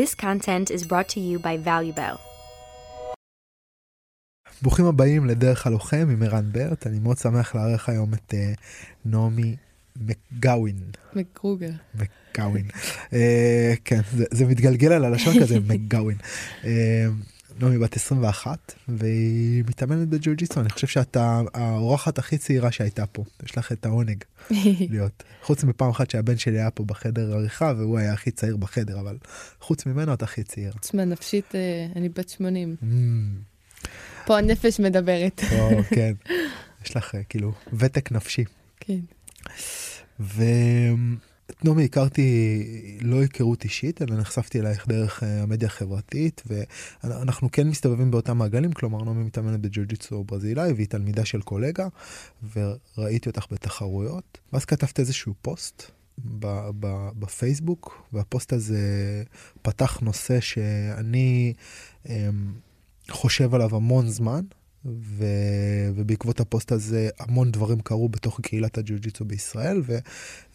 This content is brought to you by ValueBell. ברוכים הבאים לדרך הלוחם עם ערן ברט, אני מאוד שמח לארח היום את uh, נעמי מקגאווין. מקרוגר. מקגאווין. uh, כן, זה, זה מתגלגל על הלשון כזה, מקגאווין. Uh, נעמי בת 21 והיא מתאמנת בג'ו-ג'יצו, אני חושב שאתה האורחת הכי צעירה שהייתה פה, יש לך את העונג להיות. חוץ מפעם אחת שהבן שלי היה פה בחדר עריכה והוא היה הכי צעיר בחדר, אבל חוץ ממנו את הכי צעיר. תשמע, נפשית, אה, אני בת 80. Mm, פה הנפש מדברת. או, כן, יש לך אה, כאילו ותק נפשי. כן. ואת נעמי הכרתי לא היכרות אישית, אלא נחשפתי אלייך דרך אה, המדיה החברתית, ואנחנו כן מסתובבים באותם מעגלים, כלומר נעמי מתאמנת בג'ו-ג'יצו ברזילאי, והיא תלמידה של קולגה, וראיתי אותך בתחרויות. ואז כתבת איזשהו פוסט ב- ב- בפייסבוק, והפוסט הזה פתח נושא שאני אמ, חושב עליו המון זמן. ו... ובעקבות הפוסט הזה המון דברים קרו בתוך קהילת הג'ו-ג'יצו בישראל ו...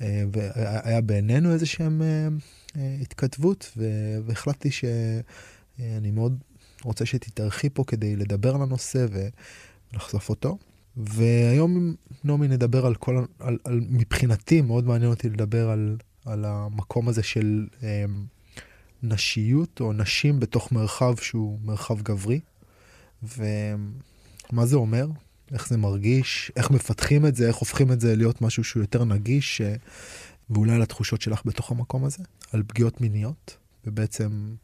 אה, והיה בינינו איזה שהם אה, אה, התכתבות ו... והחלטתי שאני מאוד רוצה שתתארחי פה כדי לדבר על הנושא ולחשוף אותו. והיום נעמי נדבר על כל, על, על, מבחינתי מאוד מעניין אותי לדבר על, על המקום הזה של אה, נשיות או נשים בתוך מרחב שהוא מרחב גברי. ומה זה אומר? איך זה מרגיש? איך מפתחים את זה? איך הופכים את זה להיות משהו שהוא יותר נגיש? אה, ואולי על התחושות שלך בתוך המקום הזה? על פגיעות מיניות? ובעצם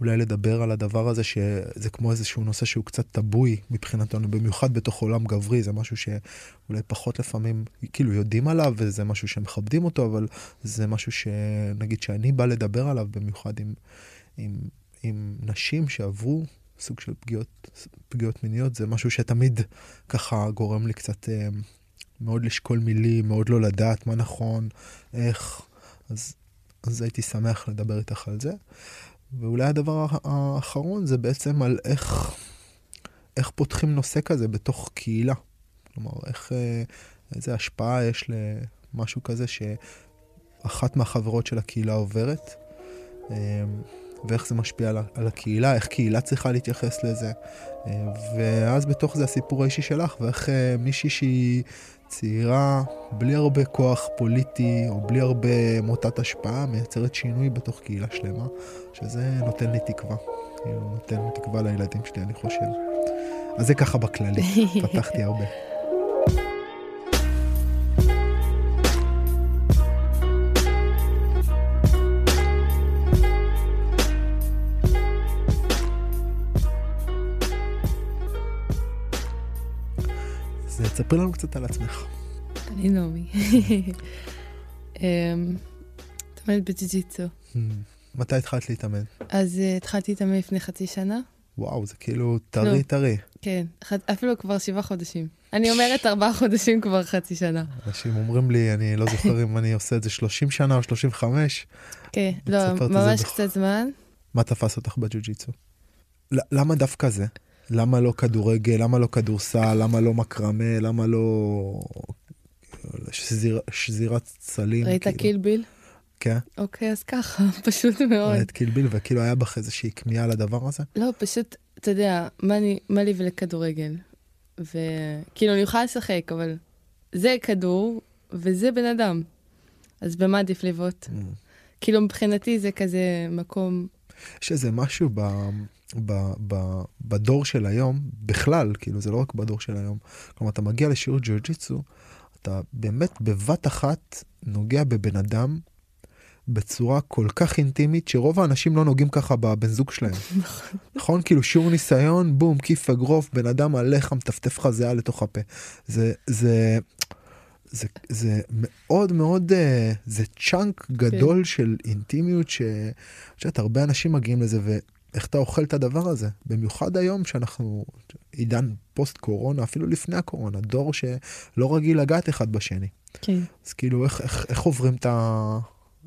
אולי לדבר על הדבר הזה שזה כמו איזשהו נושא שהוא קצת טבוי מבחינתנו, במיוחד בתוך עולם גברי, זה משהו שאולי פחות לפעמים כאילו יודעים עליו וזה משהו שמכבדים אותו, אבל זה משהו שנגיד שאני בא לדבר עליו במיוחד עם, עם, עם נשים שעברו סוג של פגיעות, פגיעות מיניות, זה משהו שתמיד ככה גורם לי קצת אה, מאוד לשקול מילים, מאוד לא לדעת מה נכון, איך, אז, אז הייתי שמח לדבר איתך על זה. ואולי הדבר האחרון זה בעצם על איך, איך פותחים נושא כזה בתוך קהילה. כלומר, איך, אה, איזה השפעה יש למשהו כזה שאחת מהחברות של הקהילה עוברת. ואיך זה משפיע על, על הקהילה, איך קהילה צריכה להתייחס לזה. אה, ואז בתוך זה הסיפור האישי שלך, ואיך אה, מישהי שהיא צעירה, בלי הרבה כוח פוליטי, או בלי הרבה מוטת השפעה, מייצרת שינוי בתוך קהילה שלמה, שזה נותן לי תקווה. כאילו, נותן תקווה לילדים שלי, אני חושב. אז זה ככה בכללי, פתחתי הרבה. אז תספרי לנו קצת על עצמך. אני נעמי. אמ, מתאמנת בג'יג'יצו. Hmm, מתי התחלת להתאמן? אז אה, התחלתי להתאמן לפני חצי שנה. וואו, זה כאילו טרי לא. טרי. כן, ח- אפילו כבר שבעה חודשים. אני אומרת ארבעה חודשים כבר חצי שנה. אנשים אומרים לי, אני לא זוכר אם אני עושה את זה 30 שנה או 35. כן, לא, ממש קצת זמן. מה תפס אותך בג'ו-ג'יצו? למה דווקא זה? למה לא כדורגל? למה לא כדורסל? למה לא מקרמה? למה לא שזיר, שזירת צלים? ראית כאילו? קילביל? כן, אוקיי, אז ככה, פשוט מאוד. ראית קילביל וכאילו היה בך איזושהי כמיהה לדבר הזה? לא, פשוט, אתה יודע, מה אני- מה לי ולכדורגל? וכאילו, אני יכולה לשחק, אבל זה כדור וזה בן אדם. אז במה עדיף לבעוט? Mm. כאילו, מבחינתי זה כזה מקום... יש איזה משהו ב, ב, ב, בדור של היום, בכלל, כאילו זה לא רק בדור של היום. כלומר, אתה מגיע לשיעור ג'ו-ג'יצו, אתה באמת בבת אחת נוגע בבן אדם בצורה כל כך אינטימית, שרוב האנשים לא נוגעים ככה בבן זוג שלהם. נכון? כאילו שיעור ניסיון, בום, כיף אגרוף, בן אדם עליך, מטפטף לך זיעה לתוך הפה. זה, זה, זה, זה מאוד מאוד, אה, זה צ'אנק גדול של אינטימיות, שאת יודעת, הרבה אנשים מגיעים לזה, ואיך אתה אוכל את הדבר הזה? במיוחד היום שאנחנו עידן פוסט קורונה, אפילו לפני הקורונה, דור שלא רגיל לגעת אחד בשני. כן. אז כאילו, איך, איך, איך עוברים את, ה,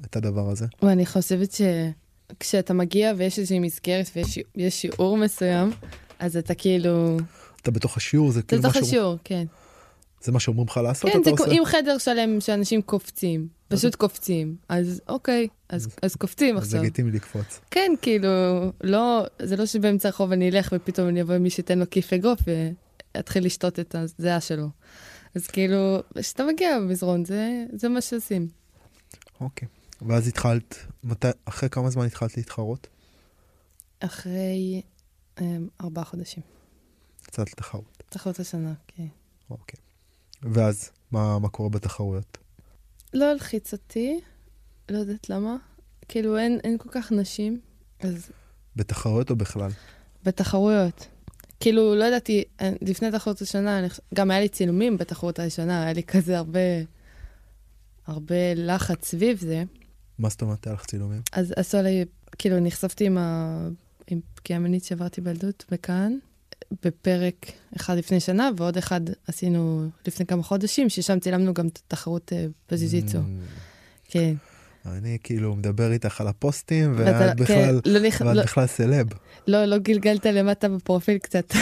את הדבר הזה? ואני חושבת שכשאתה מגיע ויש איזושהי מסגרת ויש יש שיעור מסוים, אז אתה כאילו... אתה בתוך השיעור, זה אתה כאילו מה, בתוך שאומרים- השיעור, כן. זה מה שאומרים לך לעשות, כן, אתה זה עושה? כמו עם חדר שלם שאנשים קופצים. פשוט קופצים. אז אוקיי, אז, אז קופצים אז עכשיו. לגיטימי לקפוץ. כן, כאילו, לא, זה לא שבאמצע הרחוב אני אלך ופתאום אני אבוא עם מי שייתן לו כיף אגרוף ואתחיל לשתות את הזיעה שלו. אז כאילו, כשאתה מגיע במזרון, זה, זה מה שעושים. אוקיי. ואז התחלת, מתי, אחרי כמה זמן התחלת להתחרות? אחרי um, ארבעה חודשים. קצת לתחרות. להיות השנה, כן. אוקיי. ואז, מה, מה קורה בתחרויות? לא הלחיץ אותי, לא יודעת למה. כאילו, אין, אין כל כך נשים, אז בתחרויות או בכלל? בתחרויות. כאילו, לא ידעתי, לפני תחרות השנה, אני, גם היה לי צילומים בתחרות הראשונה, היה לי כזה הרבה, הרבה לחץ סביב זה. מה זאת אומרת היה לך צילומים? אז עשו עליי, כאילו, נחשפתי עם, ה... עם פגיעה מינית שעברתי בילדות בכאן, בפרק אחד לפני שנה, ועוד אחד עשינו לפני כמה חודשים, ששם צילמנו גם את התחרות אה, בז'יז'יצו. Mm, כן. אני כאילו מדבר איתך על הפוסטים, ואת בכלל, כן, לא. ואת לא, בכלל סלב. לא, לא גלגלת למטה בפרופיל קצת.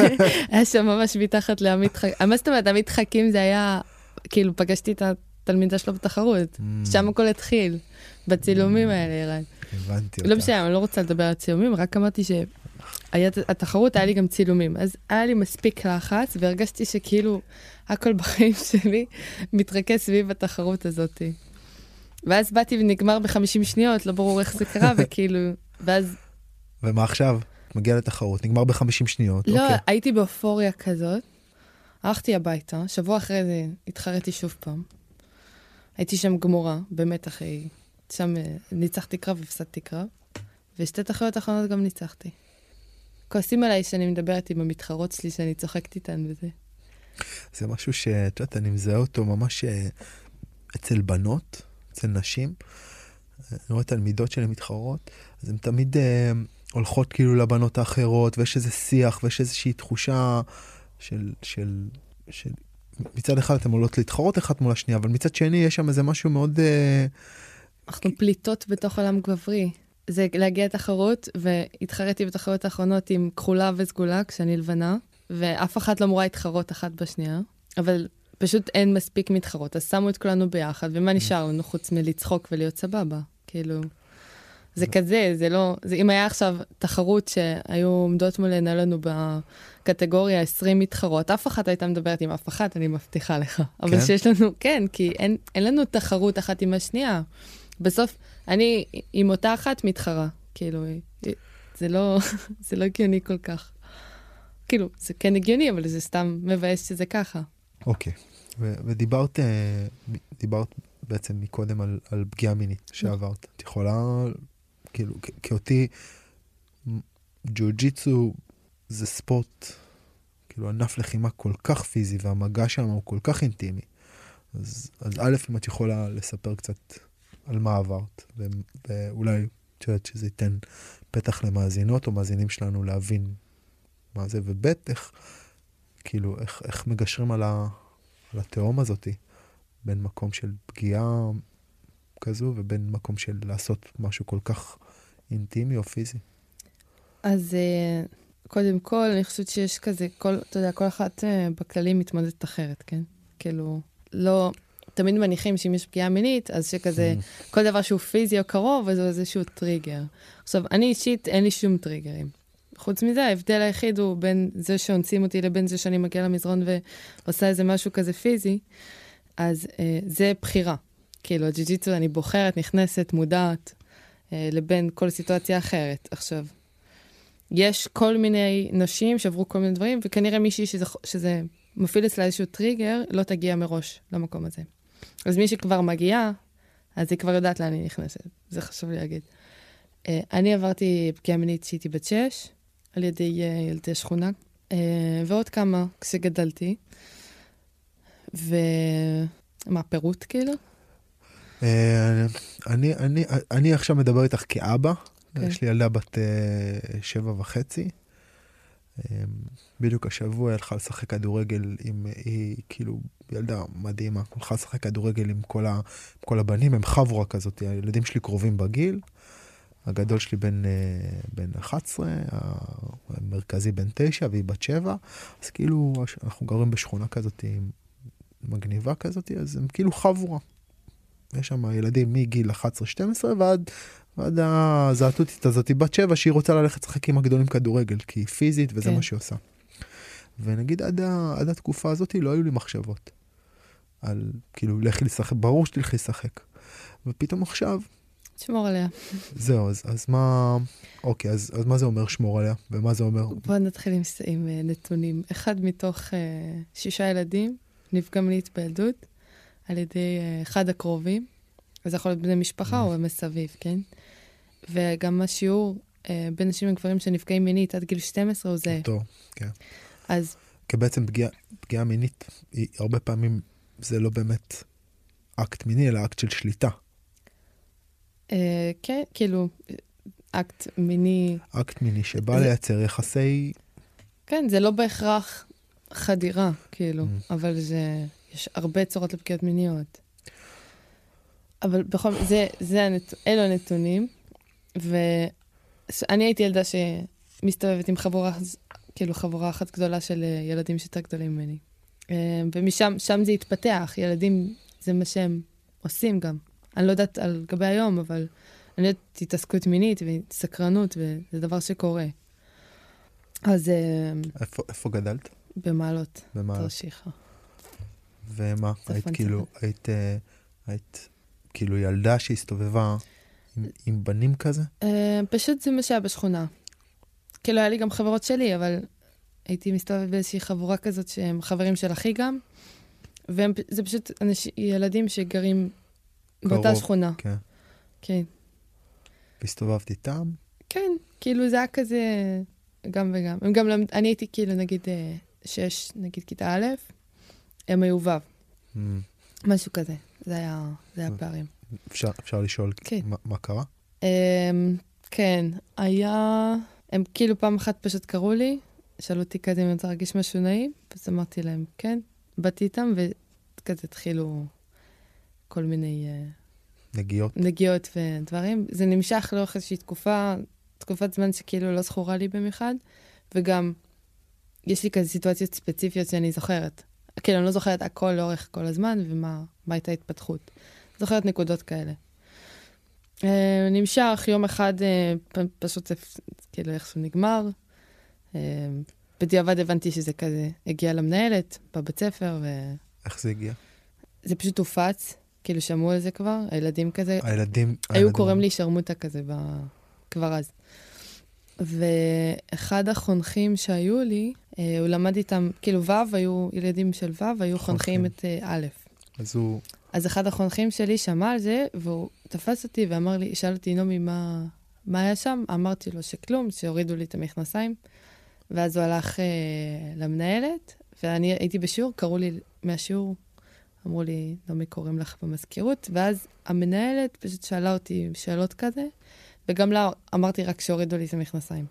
היה שם ממש מתחת לעמית חכים. מה זאת אומרת, עמית חכים זה היה, כאילו, פגשתי את התלמידה שלו בתחרות. Mm, שם הכל התחיל, בצילומים האלה, ערן. הבנתי אותך. לא משנה, אני לא רוצה לדבר על צילומים, רק אמרתי שהתחרות היה לי גם צילומים. אז היה לי מספיק לחץ, והרגשתי שכאילו הכל בחיים שלי מתרכז סביב התחרות הזאת. ואז באתי ונגמר ב-50 שניות, לא ברור איך זה קרה, וכאילו, ואז ומה עכשיו? את מגיעה לתחרות, נגמר ב-50 שניות. לא, אוקיי. הייתי באופוריה כזאת, הלכתי הביתה, שבוע אחרי זה התחרתי שוב פעם. הייתי שם גמורה, באמת אחרי... שם אה, ניצחתי קרב והפסדתי קרב, ושתי תחרויות האחרונות גם ניצחתי. כועסים עליי שאני מדברת עם המתחרות שלי, שאני צוחקת איתן וזה. זה משהו שאת יודעת, אני מזהה אותו ממש אה, אצל בנות, אצל נשים. אני רואה תלמידות שלי מתחרות, אז הן תמיד אה, הולכות כאילו לבנות האחרות, ויש איזה שיח, ויש איזושהי תחושה של, של, של... מצד אחד אתן עולות להתחרות אחת מול השנייה, אבל מצד שני יש שם איזה משהו מאוד... אה, אנחנו פליטות בתוך עולם גברי. זה להגיע לתחרות, והתחרתי בתחרויות האחרונות עם כחולה וסגולה כשאני לבנה, ואף אחת לא אמורה להתחרות אחת בשנייה, אבל פשוט אין מספיק מתחרות, אז שמו את כולנו ביחד, ומה נשאר לנו חוץ מלצחוק ולהיות סבבה? כאילו, זה כזה, זה לא, זה אם היה עכשיו תחרות שהיו עומדות מולנו לנו בקטגוריה 20 מתחרות, אף אחת הייתה מדברת עם אף אחת, אני מבטיחה לך. אבל כן? שיש לנו, כן, כי אין, אין לנו תחרות אחת עם השנייה. בסוף, אני עם אותה אחת מתחרה, כאילו, זה לא, זה לא הגיוני כל כך. כאילו, זה כן הגיוני, אבל זה סתם מבאס שזה ככה. אוקיי. ו- ודיברת אה, דיברת בעצם מקודם על, על פגיעה מינית שעברת. את יכולה, כאילו, כי אותי, ג'ו-ג'יצו זה ספורט, כאילו ענף לחימה כל כך פיזי והמגע שם הוא כל כך אינטימי. אז, אז א', אם את יכולה לספר קצת על מה עברת, ואולי את יודעת שזה ייתן פתח למאזינות או מאזינים שלנו להבין מה זה, וב', איך, כאילו, איך, איך מגשרים על, ה, על התהום הזאתי, בין מקום של פגיעה כזו ובין מקום של לעשות משהו כל כך אינטימי או פיזי. אז אה, קודם כל, אני חושבת שיש כזה, כל, אתה יודע, כל אחת אה, בכללי מתמודדת אחרת, כן? כאילו, לא, תמיד מניחים שאם יש פגיעה מינית, אז שכזה, כל דבר שהוא פיזי או קרוב, אז הוא איזשהו טריגר. עכשיו, אני אישית, אין לי שום טריגרים. חוץ מזה, ההבדל היחיד הוא בין זה שאונסים אותי לבין זה שאני מגיעה למזרון ועושה איזה משהו כזה פיזי, אז אה, זה בחירה. כאילו, הג'י-ג'יצו, אני בוחרת, נכנסת, מודעת, אה, לבין כל סיטואציה אחרת. עכשיו, יש כל מיני נשים שעברו כל מיני דברים, וכנראה מישהי שזה, שזה מפעיל אצלה איזשהו טריגר, לא תגיע מראש למקום הזה. אז מי שכבר מגיעה, אז היא כבר יודעת לאן היא נכנסת. זה חשוב לי להגיד. Uh, אני עברתי פגיעה מינית כשהייתי בת שש, על ידי uh, ילדי שכונה, uh, ועוד כמה כשגדלתי. ומה, פירוט כאילו? אה, אני, אני, אני עכשיו מדבר איתך כאבא, כן. יש לי ילדה בת אה, שבע וחצי. אה, בדיוק השבוע היא הלכה לשחק כדורגל עם, היא כאילו ילדה מדהימה, הלכה לשחק כדורגל עם כל, ה, עם כל הבנים, הם חבורה כזאת, הילדים שלי קרובים בגיל. הגדול שלי בן, אה, בן 11, המרכזי בן 9 והיא בת 7, אז כאילו אנחנו גרים בשכונה כזאת מגניבה כזאת, אז הם כאילו חבורה. יש שם ילדים מגיל 11-12 ועד, ועד הזעתותית הזאתי בת 7 שהיא רוצה ללכת לשחק עם הגדולים כדורגל, כי היא פיזית וזה כן. מה שהיא עושה. ונגיד עד, ה, עד התקופה הזאת לא היו לי מחשבות. על כאילו לכי לשחק, ברור שתלכי לשחק. ופתאום עכשיו, תשמור עליה. זהו, אז, אז מה, אוקיי, אז, אז מה זה אומר שמור עליה? ומה זה אומר? בואו נתחיל עם, עם אה, נתונים. אחד מתוך uh, שישה ילדים נפגע מינית בילדות על ידי אה, אחד הקרובים. וזה יכול להיות בני משפחה או מסביב, כן? וגם השיעור אה, בין נשים לגברים שנפגעים מינית עד גיל 12 הוא זהה. אותו, כן. אז כי בעצם פגיעה, פגיעה מינית, היא הרבה פעמים זה לא באמת אקט מיני, אלא אקט של שליטה. אה, כן, כאילו, אקט מיני, אקט מיני שבא זה- לייצר יחסי... כן, זה לא בהכרח חדירה, כאילו, Mm. אבל זה, יש הרבה צורות לפגיעות מיניות. אבל בכל מקרה, זה, זה הנת, אלו הנתונים, ואני הייתי ילדה שמסתובבת עם חבורה, כאילו חבורה אחת גדולה של אה, ילדים שיותר גדולים ממני. אה, ומשם, שם זה התפתח, ילדים, זה מה שהם עושים גם. אני לא יודעת על גבי היום, אבל אני יודעת התעסקות מינית וסקרנות, וזה דבר שקורה. אז אה, איפה, איפה גדלת? במעלות, במה? תרשיחא. ומה? היית. כאילו, היית, היית כאילו ילדה שהסתובבה עם, עם בנים כזה? אה, פשוט זה מה שהיה בשכונה. כאילו, היה לי גם חברות שלי, אבל הייתי מסתובבת באיזושהי חבורה כזאת שהם חברים של אחי גם, וזה פשוט אנש, ילדים שגרים באותה קרוב, שכונה. כן. כן. והסתובבת איתם? כן, כאילו זה היה כזה גם וגם. הם גם למד... אני הייתי כאילו נגיד אה, שש, נגיד כיתה א', הם היו ו', Mm, משהו כזה. זה היה, זה היה. פערים. אפשר, אפשר לשאול כן. מה, מה קרה? Um, כן, היה... הם כאילו פעם אחת פשוט קראו לי, שאלו אותי כזה אם אני רוצה להרגיש משהו נעים, אז אמרתי להם, כן. באתי איתם, וכזה התחילו כל מיני uh, נגיעות? נגיעות ודברים. זה נמשך לאורך איזושהי תקופה, תקופת זמן שכאילו לא זכורה לי במיוחד, וגם יש לי כזה סיטואציות ספציפיות שאני זוכרת. כאילו, אני לא זוכרת הכל לאורך כל הזמן, ומה מה הייתה ההתפתחות. זוכרת נקודות כאלה. Uh, נמשך, יום אחד פ- פשוט כאילו איכשהו נגמר. Uh, בדיעבד הבנתי שזה כזה הגיע למנהלת בבית ספר, איך זה הגיע? וזה פשוט הופץ, כאילו שמעו על זה כבר, הילדים כזה, הילדים... היו הילדים- קוראים לי שרמוטה כזה ב... כבר אז. ואחד החונכים שהיו לי, אה, הוא למד איתם, כאילו ו' היו ילדים של ו', היו חונכים. את אה, א'. אז הוא... אז אחד החונכים שלי שמע על זה, והוא תפס אותי ואמר לי, שאל אותי, נעמי, מה, מה היה שם? אמרתי לו שכלום, שהורידו לי את המכנסיים. ואז הוא הלך אה, למנהלת, ואני הייתי בשיעור, קראו לי מהשיעור, אמרו לי, נעמי קוראים לך במזכירות, ואז המנהלת פשוט שאלה אותי שאלות כזה, וגם לה אמרתי רק שהורידו לי את המכנסיים.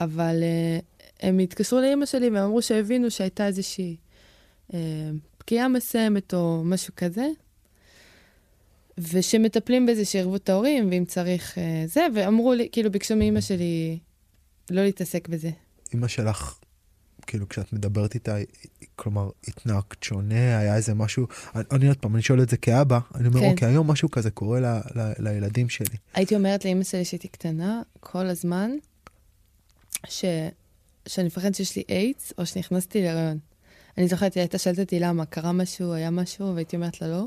אבל אה, הם התקשרו לאימא שלי והם אמרו שהבינו שהייתה איזושהי אה, פגיעה מסוימת או משהו כזה, ושמטפלים בזה שירבו את ההורים, ואם צריך אה, זה, ואמרו לי, כאילו ביקשו מאימא שלי לא להתעסק בזה. אמא שלך, כאילו כשאת מדברת איתה, כלומר, התנהגת שונה, היה איזה משהו, אני, אני עוד פעם, אני שואל את זה כאבא, אני אומר, כן. אוקיי, היום משהו כזה קורה ל, ל, לילדים שלי. הייתי אומרת לאימא שלי שהייתי קטנה כל הזמן, ש... שאני מפחדת שיש לי איידס, או שנכנסתי להיריון. אני זוכרת, היא הייתה שואלת אותי למה, קרה משהו, היה משהו, והייתי אומרת לה לא.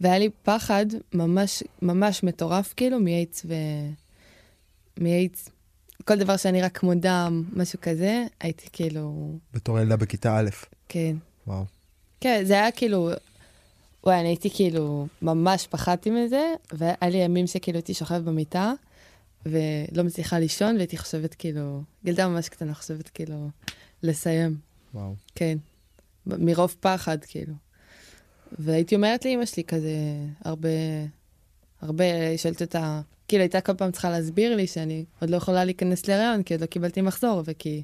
והיה לי פחד ממש, ממש מטורף, כאילו, מאיידס ו... מאיידס. כל דבר שאני רק כמו דם, משהו כזה, הייתי כאילו, בתור ילדה בכיתה א', כן. וואו. כן, זה היה כאילו, וואי, אני הייתי כאילו, ממש פחדתי מזה, והיה לי ימים שכאילו הייתי שוכבת במיטה, ולא מצליחה לישון, והייתי חושבת כאילו, ילדה ממש קטנה חושבת כאילו, לסיים, וואו. כן. מרוב פחד, כאילו. והייתי אומרת לאמא שלי כזה, הרבה, הרבה, היא שואלת אותה, כאילו הייתה כל פעם צריכה להסביר לי שאני עוד לא יכולה להיכנס להיריון, כי עוד לא קיבלתי מחזור, וכי...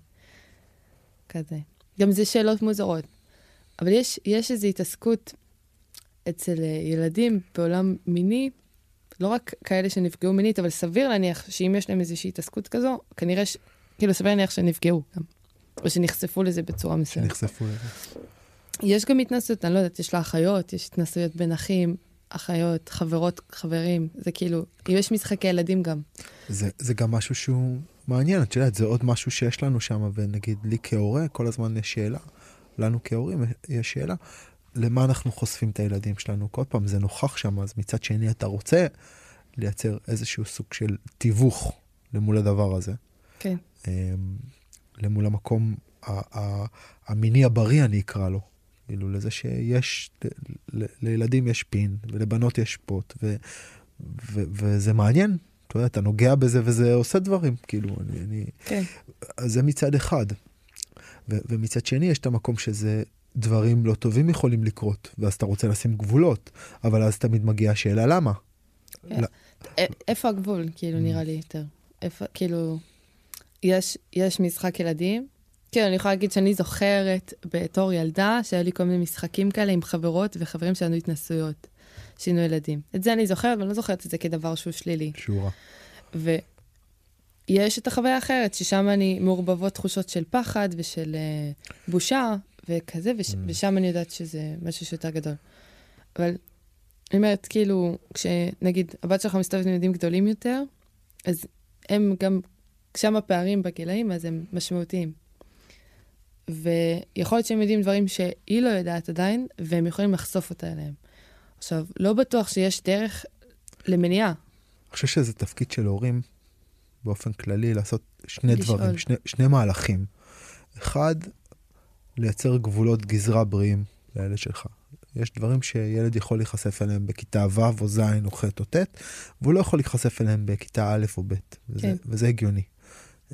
כזה. גם זה שאלות מוזרות. אבל יש, יש איזו התעסקות אצל אה, ילדים בעולם מיני, לא רק כאלה שנפגעו מינית, אבל סביר להניח שאם יש להם איזושהי התעסקות כזו, כנראה ש... כאילו, סביר להניח שנפגעו גם, או שנחשפו לזה בצורה מסוימת. שנחשפו לזה. יש גם התנסות, אני לא יודעת, יש לה אחיות, יש התנסויות בין אחים, אחיות, חברות, חברים, זה כאילו, יש משחקי ילדים גם. זה, זה גם משהו שהוא מעניין, את יודעת, זה עוד משהו שיש לנו שם, ונגיד לי כהורה, כל הזמן יש שאלה, לנו כהורים יש שאלה, למה אנחנו חושפים את הילדים שלנו? כל פעם זה נוכח שם, אז מצד שני אתה רוצה לייצר איזשהו סוג של תיווך למול הדבר הזה. כן. למול המקום המיני הבריא, אני אקרא לו. כאילו, לזה שיש, ל, לילדים יש פין, ולבנות יש פוט, ו, ו, וזה מעניין. אתה יודע, אתה נוגע בזה וזה עושה דברים, כאילו, אני... אני כן. אז זה מצד אחד. ו, ומצד שני, יש את המקום שזה דברים לא טובים יכולים לקרות, ואז אתה רוצה לשים גבולות, אבל אז תמיד מגיעה השאלה למה. כן. איפה הגבול, כאילו, נראה לי יותר. איפה, כאילו, יש, יש משחק ילדים, כן, אני יכולה להגיד שאני זוכרת בתור ילדה שהיו לי כל מיני משחקים כאלה עם חברות וחברים שלנו התנסויות, שינו ילדים. את זה אני זוכרת, אבל לא זוכרת את זה כדבר שהוא שלילי. שורה. ויש את החוויה האחרת, ששם אני מעורבבות תחושות של פחד ושל uh, בושה וכזה, וש, mm. ושם אני יודעת שזה משהו שיותר גדול. אבל אני אומרת, כאילו, כשנגיד הבת שלך מסתובבת עם ילדים גדולים יותר, אז הם גם, שם הפערים בגילאים, אז הם משמעותיים. ויכול להיות שהם יודעים דברים שהיא לא יודעת עדיין, והם יכולים לחשוף אותה אליהם. עכשיו, לא בטוח שיש דרך למניעה. אני חושב שזה תפקיד של הורים, באופן כללי, לעשות שני לשאול. דברים, שני, שני מהלכים. אחד, לייצר גבולות גזרה בריאים לילד שלך. יש דברים שילד יכול להיחשף אליהם בכיתה ו' או ז' או ח' או ט', והוא לא יכול להיחשף אליהם בכיתה א' או ב', וזה, כן. וזה הגיוני.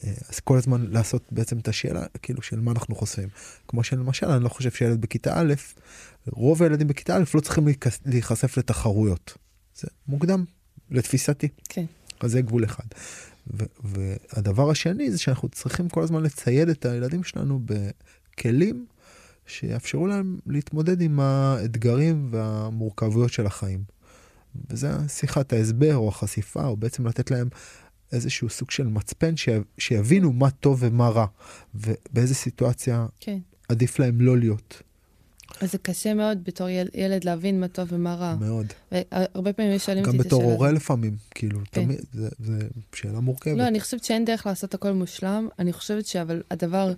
אה, אז כל הזמן לעשות בעצם את השאלה, כאילו, של מה אנחנו חושפים. כמו שלמשל, אני לא חושב שילד בכיתה א', רוב הילדים בכיתה א' לא צריכים להיחשף לתחרויות. זה מוקדם, לתפיסתי. כן. אז זה גבול אחד. והדבר השני זה שאנחנו צריכים כל הזמן לצייד את הילדים שלנו בכלים שיאפשרו להם להתמודד עם האתגרים והמורכבויות של החיים. וזה שיחת ההסבר או החשיפה, או בעצם לתת להם איזשהו סוג של מצפן ש... שיבינו מה טוב ומה רע, ובאיזה סיטואציה כן. עדיף להם לא להיות. אז זה קשה מאוד בתור יל... ילד להבין מה טוב ומה רע. מאוד. והרבה פעמים שואלים אותי את השאלה. גם בתור הורה לפעמים, כאילו, כן. תמיד, זה שאלה מורכבת. לא, אני חושבת שאין דרך לעשות הכל מושלם. אני חושבת שאבל הדבר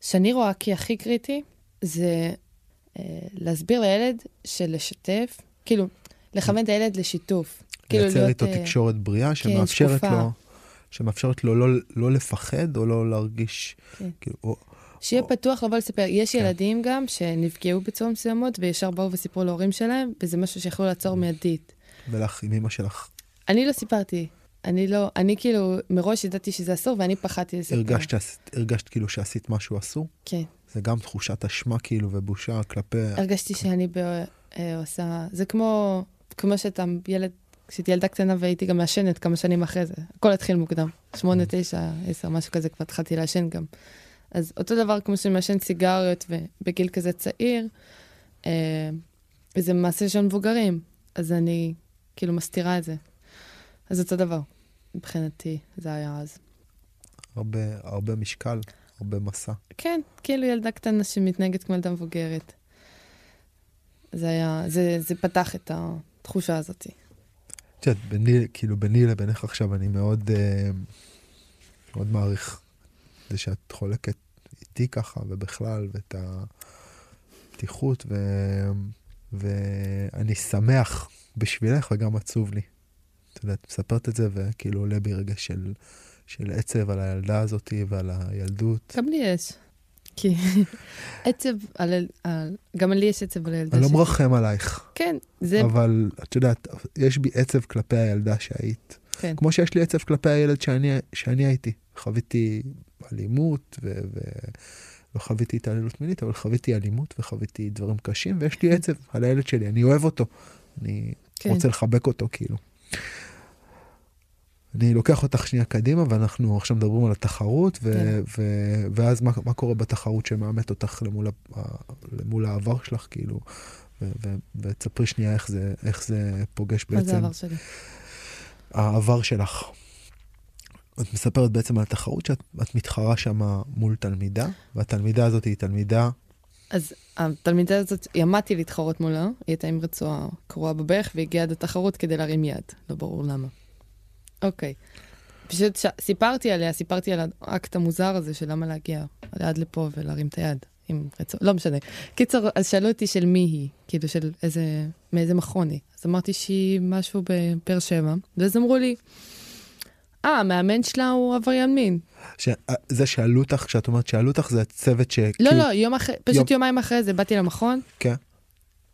שאני רואה כהכי קריטי, זה אה, להסביר לילד שלשתף, כאילו, לכוון את הילד לשיתוף. כאילו לייצר איתו uh, תקשורת בריאה כן, שמאפשרת כן, לו, שמאפשרת לו לא, לא לפחד או לא להרגיש, כן. כאילו, או, שיהיה או... פתוח לבוא לספר. יש כן. ילדים גם שנפגעו בצורה מסוימות וישר באו וסיפרו להורים שלהם, וזה משהו שיכולו לעצור מיידית. ולך, עם אמא שלך? אני לא סיפרתי. אני לא, אני כאילו, מראש ידעתי שזה אסור ואני פחדתי לספר. הרגשת, הרגשת כאילו שעשית משהו אסור? כן. זה גם תחושת אשמה כאילו ובושה כלפי... הרגשתי שאני ב... אה, עושה, זה כמו, כמו שאתה ילד כשהייתי ילדה קטנה והייתי גם מעשנת כמה שנים אחרי זה. הכל התחיל מוקדם. שמונה, תשע, עשר, משהו כזה, כבר התחלתי לעשן גם. אז אותו דבר כמו שאני מעשן סיגריות ובגיל כזה צעיר, אה, וזה מעשה של מבוגרים, אז אני כאילו מסתירה את זה. אז אותו דבר, מבחינתי, זה היה אז. הרבה, הרבה משקל, הרבה מסע. כן, כאילו ילדה קטנה שמתנהגת כמו ילדה מבוגרת. זה היה, זה, זה פתח את התחושה הזאתי. את יודעת, ביני, כאילו ביני לבינך עכשיו, אני מאוד, אה, מאוד מעריך זה שאת חולקת איתי ככה, ובכלל, ואת הפתיחות, ו, ואני שמח בשבילך וגם עצוב לי. את יודעת, מספרת את זה, וכאילו עולה בי רגע של, של עצב על הילדה הזאתי ועל הילדות. גם לי יש. כי עצב על... על... גם לי יש עצב על הילדה שלי. אני לא מרחם עלייך. כן, זה... אבל את יודעת, יש בי עצב כלפי הילדה שהיית. כן. כמו שיש לי עצב כלפי הילד שאני, שאני הייתי. חוויתי אלימות, ו... ו... לא חוויתי התעללות מינית, אבל חוויתי אלימות וחוויתי דברים קשים, ויש לי עצב על הילד שלי, אני אוהב אותו. אני כן. רוצה לחבק אותו, כאילו. אני לוקח אותך שנייה קדימה, ואנחנו עכשיו מדברים על התחרות, ו- כן. ו- ואז מה, מה קורה בתחרות שמאמת אותך למול, למול העבר שלך, כאילו, ותספרי שנייה איך זה, איך זה פוגש בעצם... מה זה העבר שלי? העבר שלך. את מספרת בעצם על התחרות שאת מתחרה שם מול תלמידה, והתלמידה הזאת היא תלמידה... אז התלמידה הזאת, עמדתי להתחרות מולה, היא הייתה עם רצועה קרועה בברך והגיעה עד התחרות כדי להרים יד, לא ברור למה. אוקיי. פשוט ש... סיפרתי עליה, סיפרתי על האקט המוזר הזה של למה להגיע עד לפה ולהרים את היד עם רצועה, לא משנה. קיצור, אז שאלו אותי של מי היא, כאילו של איזה, מאיזה מכון היא. אז אמרתי שהיא משהו בבאר שבע, ואז אמרו לי, אה, המאמן שלה הוא עבריין מין. ש... זה שאלו אותך, כשאת אומרת שאלו אותך, זה הצוות ש... לא, לא, יום אחרי, פשוט יום... יומיים אחרי זה באתי למכון, כן.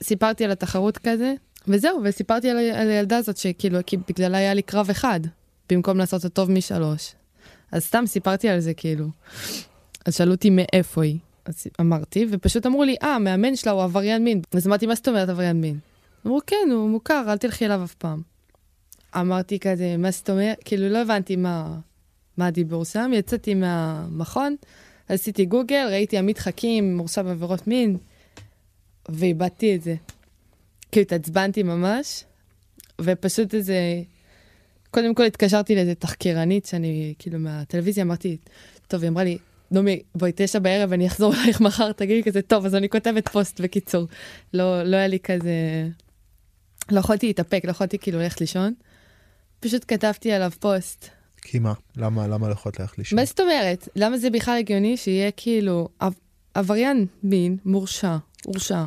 סיפרתי על התחרות כזה, וזהו, וסיפרתי על, על הילדה הזאת שכאילו, כי בגללה היה לי קרב אחד, במקום לעשות את טוב משלוש. אז סתם סיפרתי על זה כאילו. אז שאלו אותי מאיפה היא, אז אמרתי, ופשוט אמרו לי, אה, המאמן שלה הוא עבריין מין. אז אמרתי, מה זאת אומרת עבריין מין? אמרו, כן, הוא מוכר, אל תלכי אליו אף פעם. אמרתי כזה, מה זאת אומרת? כאילו, לא הבנתי מה, מה הדיבור שם. יצאתי מהמכון, עשיתי גוגל, ראיתי עמית חכים, מורשע בעבירות מין, ואיבדתי את זה. כאילו, התעצבנתי ממש, ופשוט איזה... קודם כל התקשרתי לאיזה תחקירנית שאני, כאילו, מהטלוויזיה, אמרתי, טוב, היא אמרה לי, נעמי, בואי, תשע בערב, אני אחזור אלייך מחר, תגידי כזה, טוב, אז אני כותבת פוסט בקיצור. לא, לא היה לי כזה... לא יכולתי להתאפק, לא יכולתי כאילו ללכת לישון. פשוט כתבתי עליו פוסט. כי מה? למה, למה לא יכולת ללכת לישון? מה זאת אומרת? למה זה בכלל הגיוני שיהיה כאילו עבריין מין מורשע, הורשע,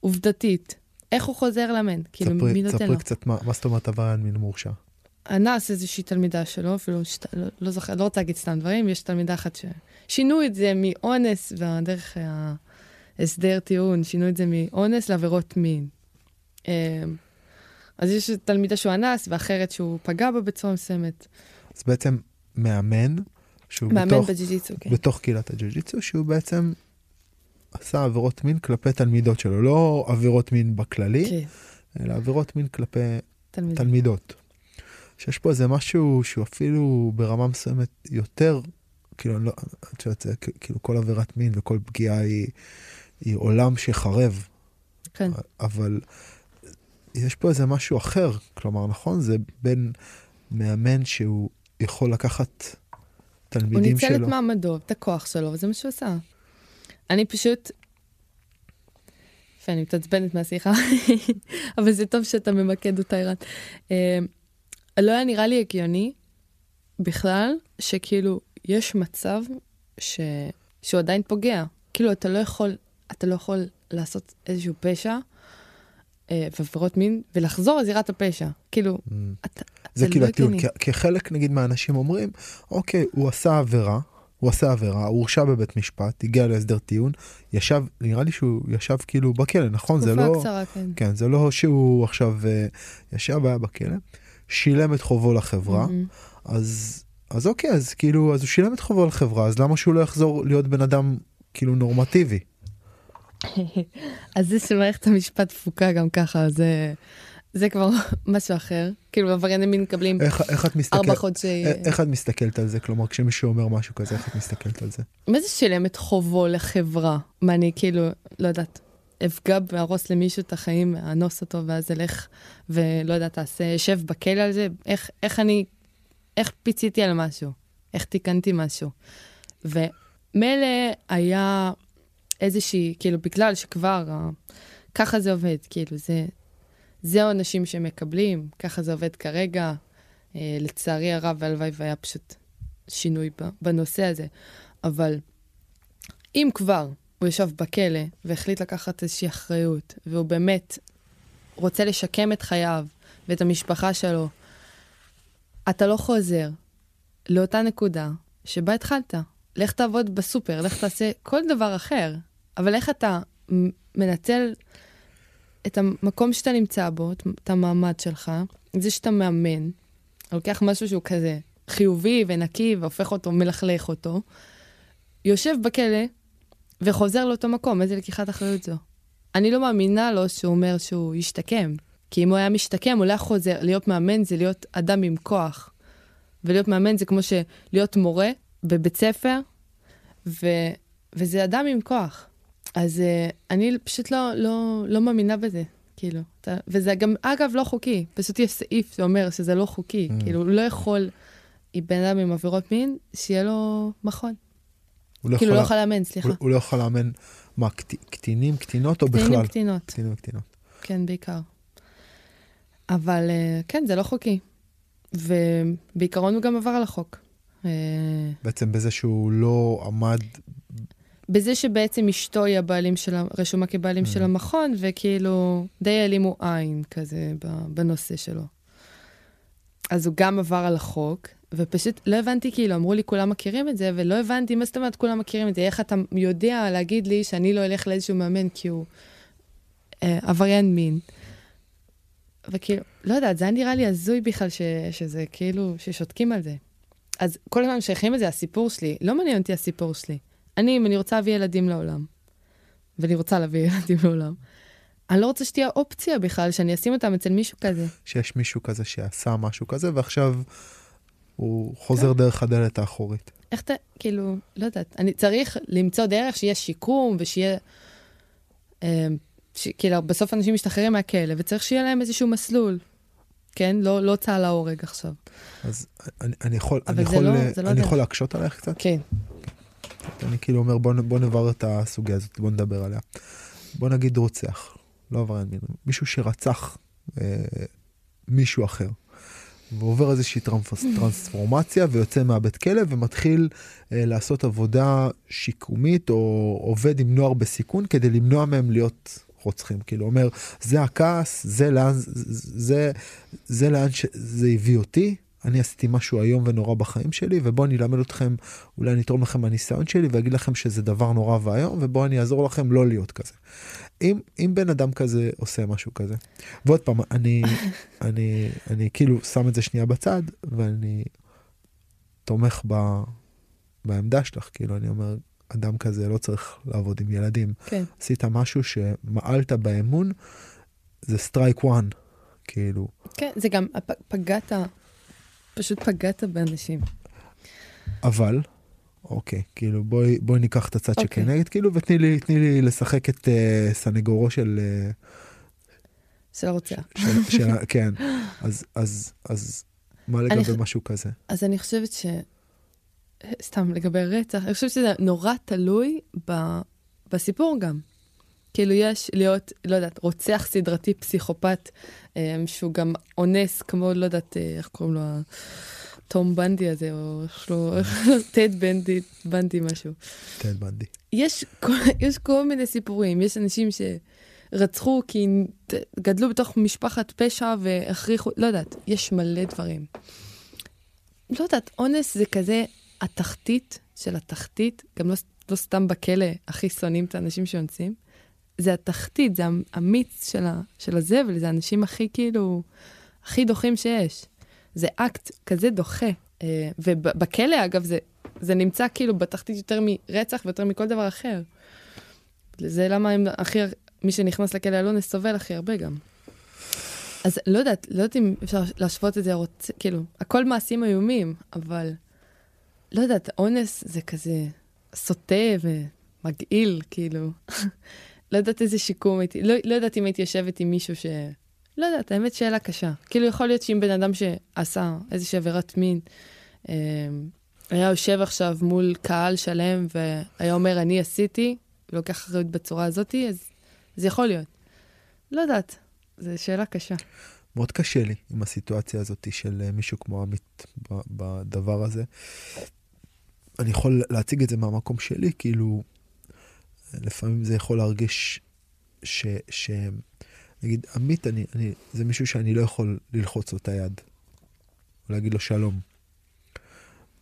עובדתית? איך הוא חוזר לאמן? כאילו, ספרי, מי נותן ספרי לו? קצת מה, מה זאת אומרת עבריין מין מורשע. אנס איזושהי תלמידה שלו, אפילו, שת, לא, לא זוכר, לא רוצה להגיד סתם דברים, יש תלמידה אחת ששינו את זה מאונס, ודרך ההסדר טיעון, שינו את זה מאונס לעבירות מין. אמ, אז יש תלמידה שהוא אנס, ואחרת שהוא פגע בה בצורה מסוימת. אז בעצם מאמן, שהוא מאמן בתוך, בג'י-ג'יצו, כן. בתוך קהילת הג'ו-ג'יצו, שהוא בעצם עשה עבירות מין כלפי תלמידות שלו, לא עבירות מין בכללי, כן, אלא עבירות מין כלפי תלמידה. תלמידות. שיש פה איזה משהו שהוא אפילו ברמה מסוימת יותר, כאילו, לא, את יודעת, כאילו כל עבירת מין וכל פגיעה היא, היא עולם שחרב, כן. אבל יש פה איזה משהו אחר, כלומר, נכון? זה בין מאמן שהוא יכול לקחת הוא תלמידים ניצל שלו. את מעמדו, את הכוח שלו, וזה מה שהוא עשה. אני פשוט... אני מתעצבנת מהשיחה, אבל זה טוב שאתה ממקד אותה, ערן. לא היה נראה לי הגיוני בכלל, שכאילו, יש מצב ש... שהוא עדיין פוגע. כאילו, אתה לא יכול, אתה לא יכול לעשות איזשהו פשע אה, ועבירות מין, ולחזור לזירת הפשע. כאילו, Mm. אתה... זה לא כאילו הטיעון, הגיוני. כי- כי חלק נגיד מהאנשים אומרים, אוקיי, הוא עשה עבירה, הוא עשה עבירה, הוא הורשע בבית משפט, הגיע להסדר טיעון, ישב, נראה לי שהוא ישב כאילו בכלא, נכון? זה תקופה לא... קצרה, כן. כן, זה לא שהוא עכשיו אה, ישב, היה בכלא, שילם את חובו לחברה, מהמם. אז, אז אוקיי, אז כאילו, אז הוא שילם את חובו לחברה, אז למה שהוא לא יחזור להיות בן אדם כאילו נורמטיבי? אז זה שמערכת המשפט תפוקה גם ככה, זה, זה כבר משהו אחר. כאילו, עברייני מין מקבלים איך, איך את מסתכלת? ארבע חודשי... איך את מסתכלת על זה? כלומר, כשמישהו אומר משהו כזה, איך את מסתכלת על זה? מה זה שילם את חובו לחברה? מה, אני כאילו, לא יודעת, אפגע וארוס למישהו את החיים, אנוס אותו, ואז אלך, ולא יודעת, תעשה, שב בכלא על זה? איך, איך אני, איך פיציתי על משהו? איך תיקנתי משהו? ומילא היה איזושהי, כאילו, בגלל שכבר, ככה זה עובד, כאילו, זה, זה העונשים שמקבלים, ככה זה עובד כרגע. אה, לצערי הרב, והלוואי והיה פשוט שינוי בנושא הזה. אבל אם כבר הוא ישב בכלא והחליט לקחת איזושהי אחריות, והוא באמת רוצה לשקם את חייו ואת המשפחה שלו, אתה לא חוזר לאותה נקודה שבה התחלת. לך תעבוד בסופר, לך תעשה כל דבר אחר, אבל איך אתה מנצל את המקום שאתה נמצא בו, את- המעמד שלך, זה שאתה מאמן, לוקח משהו שהוא כזה חיובי ונקי והופך אותו, מלכלך אותו, יושב בכלא וחוזר לאותו מקום, איזה לקיחת אחריות זו. אני לא מאמינה לו שהוא אומר שהוא ישתקם, כי אם הוא היה משתקם, הוא לא היה חוזר, להיות מאמן זה להיות אדם עם כוח. ולהיות מאמן זה כמו שלהיות מורה בבית ספר, ו... וזה אדם עם כוח. אז uh, אני פשוט לא, לא, לא מאמינה בזה, כאילו. אתה... וזה גם, אגב, לא חוקי. פשוט יש סעיף שאומר שזה לא חוקי. Mm. כאילו, הוא לא יכול, בן אדם עם עבירות מין, שיהיה לו מכון. הוא לא כאילו, לא יכול יכול לאמן, סליחה. הוא, הוא לא יכול לאמן מה, קט- קטינים, קטינות או קטינים בכלל? קטינות, קטינים וקטינות. כן, בעיקר. אבל אה, כן, זה לא חוקי. ובעיקרון הוא גם עבר על החוק. אה, בעצם בזה שהוא לא עמד, בזה שבעצם אשתו היא הבעלים של, רשומה כבעלים של המכון, וכאילו די העלימו עין כזה בנושא שלו. אז הוא גם עבר על החוק, ופשוט לא הבנתי, כאילו, אמרו לי כולם מכירים את זה, ולא הבנתי מה זאת אומרת כולם מכירים את זה, איך אתה יודע להגיד לי שאני לא אלך לאיזשהו מאמן כי הוא אה, עבריין מין. וכאילו, לא יודעת, זה היה נראה לי הזוי בכלל ש, שזה כאילו, ששותקים על זה. אז כל הזמן שייכים את זה, הסיפור שלי, לא מעניין אותי הסיפור שלי. אני, אם אני רוצה להביא ילדים לעולם, ואני רוצה להביא ילדים לעולם, אני לא רוצה שתהיה אופציה בכלל שאני אשים אותם אצל מישהו כזה. שיש מישהו כזה שעשה משהו כזה, ועכשיו הוא חוזר דרך הדלת האחורית. איך אתה, כאילו, לא יודעת, אני צריך למצוא דרך שיהיה שיקום ושיהיה... אה, ש, כאילו, בסוף אנשים משתחררים מהכלא, וצריך שיהיה להם איזשהו מסלול. כן? לא, לא הוצאה להורג עכשיו. אז אני, אני יכול, אני יכול, לא- לא אני. יכול להקשות עלייך קצת? כן. אני כאילו אומר, בוא, בוא נברר את הסוגיה הזאת, בוא נדבר עליה. בוא נגיד רוצח, לא עבריין מין, מישהו שרצח אה, מישהו אחר. ועובר איזושהי טרנפס, טרנספורמציה ויוצא מהבית כלא ומתחיל אה, לעשות עבודה שיקומית או עובד עם נוער בסיכון כדי למנוע מהם להיות רוצחים. כאילו אומר, זה הכעס, זה לאן זה, זה לאן שזה הביא אותי, אני עשיתי משהו איום ונורא בחיים שלי, ובואו אני אלמד אתכם, אולי אני אתרום לכם מהניסיון שלי ואגיד לכם שזה דבר נורא ואיום, ובואו אני אעזור לכם לא להיות כזה. אם, אם בן אדם כזה עושה משהו כזה, ועוד פעם, אני, אני, אני כאילו שם את זה שנייה בצד, ואני תומך ב, בעמדה שלך, כאילו, אני אומר, אדם כזה לא צריך לעבוד עם ילדים. כן. עשית משהו שמעלת באמון, זה strike one, כאילו. כן, זה גם, פגעת, פשוט פגעת באנשים. אבל, אוקיי, כאילו בואי, בואי ניקח את הצד אוקיי. שכנגד, כאילו, ותני לי, לי לשחק את אה, סנגורו של, אה, של הרוצח. כן, אז, אז, אז, מה לגבי ח- משהו כזה? אז אני חושבת ש... סתם, לגבי רצח, אני חושבת שזה נורא תלוי ב... בסיפור גם. כאילו יש להיות, לא יודעת, רוצח סדרתי פסיכופת, אה, שהוא גם אונס, כמו, לא יודעת, אה, איך קוראים לו, תום בנדי הזה, או יש לו, טד בנדי, בנדי משהו. טד בנדי. יש, יש כל מיני סיפורים, יש אנשים שרצחו כי גדלו בתוך משפחת פשע והכריחו, לא יודעת, יש מלא דברים. לא יודעת, אונס זה כזה התחתית של התחתית, גם לא, לא סתם בכלא הכי שונאים את האנשים שאונסים, זה התחתית, זה המיץ של, ה, של הזבל, זה האנשים הכי כאילו, הכי דוחים שיש. זה אקט כזה דוחה. אה, ובכלא, אגב, זה, זה נמצא כאילו בתחתית יותר מרצח ויותר מכל דבר אחר. זה למה הם הכי, מי שנכנס לכלא על אונס סובל הכי הרבה גם. אז לא יודעת, לא יודעת אם אפשר להשוות את זה, רוצ... כאילו, הכל מעשים איומים, אבל לא יודעת, אונס זה כזה סוטה ומגעיל, כאילו. לא יודעת איזה שיקום הייתי, לא, לא יודעת אם הייתי יושבת עם מישהו ש... לא יודעת, האמת שאלה קשה. כאילו, יכול להיות שאם בן אדם שעשה איזושהי עבירת מין, אה, היה יושב עכשיו מול קהל שלם והיה אומר, אני עשיתי, ולוקח אחריות בצורה הזאת, אז זה יכול להיות. לא יודעת, זו שאלה קשה. מאוד קשה לי עם הסיטואציה הזאת של אה, מישהו כמו עמית בדבר הזה. אני יכול להציג את זה מהמקום שלי, כאילו, לפעמים זה יכול להרגיש ש... ש... נגיד, עמית, אני, אני, זה מישהו שאני לא יכול ללחוץ לו את היד, או להגיד לו שלום.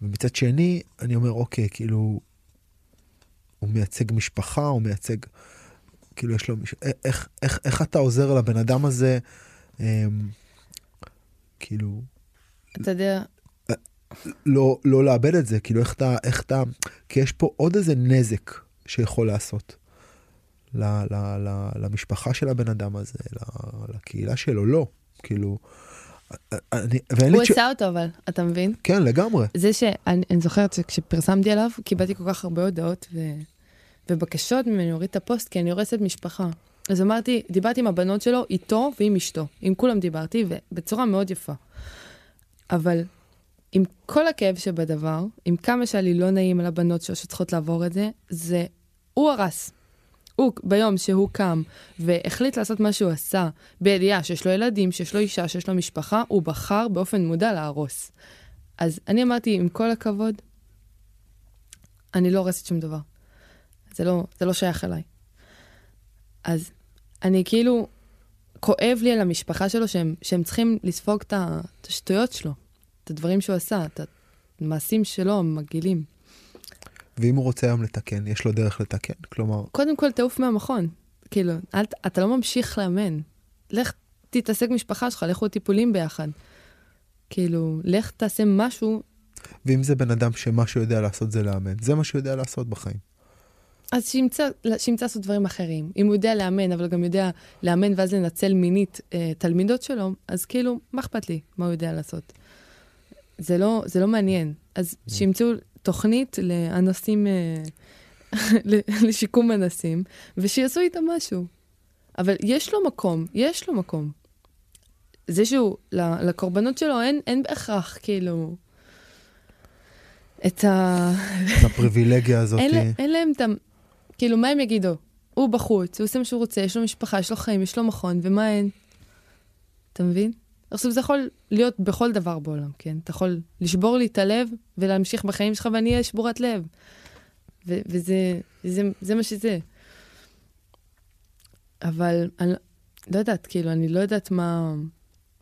ומצד שני, אני אומר, אוקיי, כאילו, הוא מייצג משפחה, הוא מייצג, כאילו, יש לו, מיש... איך, איך, איך אתה עוזר לבן אדם הזה, אמ, כאילו, אתה יודע, לא, לא לאבד את זה, כאילו איך אתה, איך אתה, כי יש פה עוד איזה נזק שיכול לעשות ל, ל, ל, למשפחה של הבן אדם הזה, ל- לקהילה שלו, לא, כאילו, אני, הוא. עשה אותו אבל, אתה מבין? כן, לגמרי, זה שאני אני זוכרת שכשפרסמתי עליו, קיבלתי כל כך הרבה הודעות ו... ובקשות ממני להוריד את הפוסט, כי אני הורסת משפחה. אז אמרתי, דיברתי עם הבנות שלו, איתו ועם אשתו. עם כולם דיברתי, ובצורה מאוד יפה. אבל עם כל הכאב שבדבר, עם כמה שהיה לי לא נעים על הבנות שלו שצריכות לעבור את זה, זה, הוא הרס. הוא, ביום שהוא קם והחליט לעשות מה שהוא עשה, בידיעה שיש לו ילדים, שיש לו אישה, שיש לו משפחה, הוא בחר באופן מודע להרוס. אז אני אמרתי, עם כל הכבוד, אני לא הורסת שום דבר. זה לא, זה לא שייך אליי. אז אני כאילו, כואב לי על המשפחה שלו שהם, שהם צריכים לספוג את השטויות שלו, את הדברים שהוא עשה, את המעשים שלו, המגעילים. ואם הוא רוצה היום לתקן, יש לו דרך לתקן? כלומר... קודם כל, תעוף מהמכון. כאילו, אל, אתה לא ממשיך לאמן. לך תתעסק משפחה שלך, לכו טיפולים ביחד. כאילו, לך תעשה משהו. ואם זה בן אדם שמה שהוא יודע לעשות זה לאמן, זה מה שהוא יודע לעשות בחיים. אז שימצא, שימצא לעשות דברים אחרים. אם הוא יודע לאמן, אבל גם יודע לאמן ואז לנצל מינית אה, תלמידות שלו, אז כאילו, מה אכפת לי מה הוא יודע לעשות? זה לא, זה לא מעניין. אז mm. שימצאו תוכנית לאנסים, אה, לשיקום אנסים, ושיעשו איתם משהו. אבל יש לו מקום, יש לו מקום. זה שהוא, לקורבנות שלו אין, אין בהכרח, כאילו, את ה... את הפריבילגיה הזאת. אין, אין להם את ה... כאילו, מה הם יגידו? הוא בחוץ, הוא עושה מה שהוא רוצה, יש לו משפחה, יש לו חיים, יש לו מכון, ומה אין? אתה מבין? עכשיו, זה יכול להיות בכל דבר בעולם, כן? אתה יכול לשבור לי את הלב ולהמשיך בחיים שלך ואני אהיה שבורת לב. ו- וזה זה, זה מה שזה. אבל אני לא יודעת, כאילו, אני לא יודעת מה,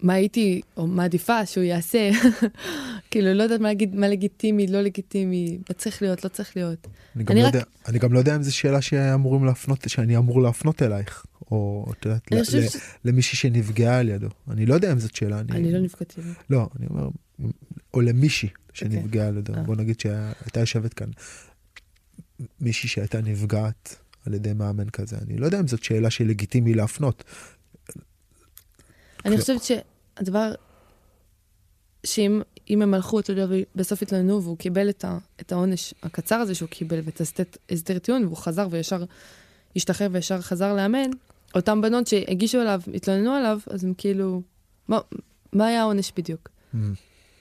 מה הייתי, או מעדיפה שהוא יעשה. כאילו, לא יודעת מה, להגיד, מה לגיטימי, לא לגיטימי, מה צריך להיות, לא צריך להיות. אני גם, אני לא, רק... יודע, אני גם לא יודע אם זו שאלה שאמורים להפנות, שאני אמור להפנות אלייך. או את יודעת, ש... למישהי שנפגעה על ידו. אני לא יודע אם זאת שאלה. אני, אני לא נפגעתי. לא, אני אומר, או למישהי שנפגעה על ידו. אה. בוא נגיד שהייתה יושבת כאן מישהי שהייתה נפגעת על ידי מאמן כזה. אני לא יודע אם זאת שאלה שלגיטימי להפנות. אני חושבת שהדבר, שאם הם הלכו, אתה יודע, בסוף התלוננו והוא קיבל את, ה, את העונש הקצר הזה שהוא קיבל ואת הסדר טיעון, והוא חזר וישר השתחרר וישר חזר לאמן, אותן בנות שהגישו אליו, התלוננו עליו, אז הם כאילו, מה, מה היה העונש בדיוק? Mm.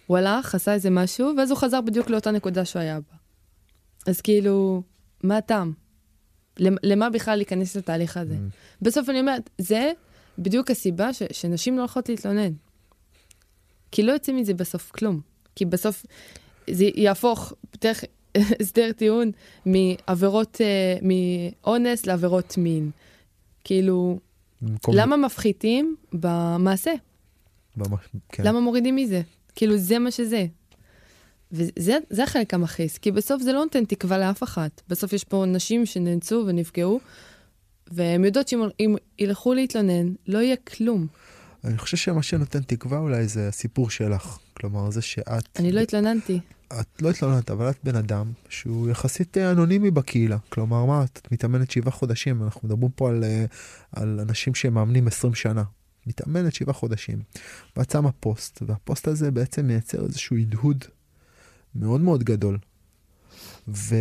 הוא הלך, עשה איזה משהו, ואז הוא חזר בדיוק לאותה נקודה שהוא היה בה. אז כאילו, מה הטעם? למה בכלל להיכנס לתהליך הזה? Mm. בסוף אני אומרת, זה בדיוק הסיבה ש, שנשים לא הולכות להתלונן. כי לא יוצא מזה בסוף כלום. כי בסוף זה יהפוך, דרך הסדר טיעון מעבירות, uh, מאונס לעבירות מין. כאילו, במקום... למה מפחיתים במעשה? במש... כן. למה מורידים מזה? כאילו, זה מה שזה. וזה החלק המכעיס, כי בסוף זה לא נותן תקווה לאף אחת. בסוף יש פה נשים שנאנסו ונפגעו, והן יודעות שאם ילכו להתלונן, לא יהיה כלום. אני חושב שמה שנותן תקווה אולי זה הסיפור שלך. כלומר, זה שאת... אני לא התלוננתי. את לא התלוננת, אבל את בן אדם שהוא יחסית אה, אנונימי בקהילה. כלומר, מה, את מתאמנת שבעה חודשים, אנחנו מדברים פה על, אה, על אנשים שמאמנים 20 שנה. מתאמנת שבעה חודשים. ואת שמה פוסט, והפוסט הזה בעצם מייצר איזשהו הדהוד מאוד מאוד גדול. ו...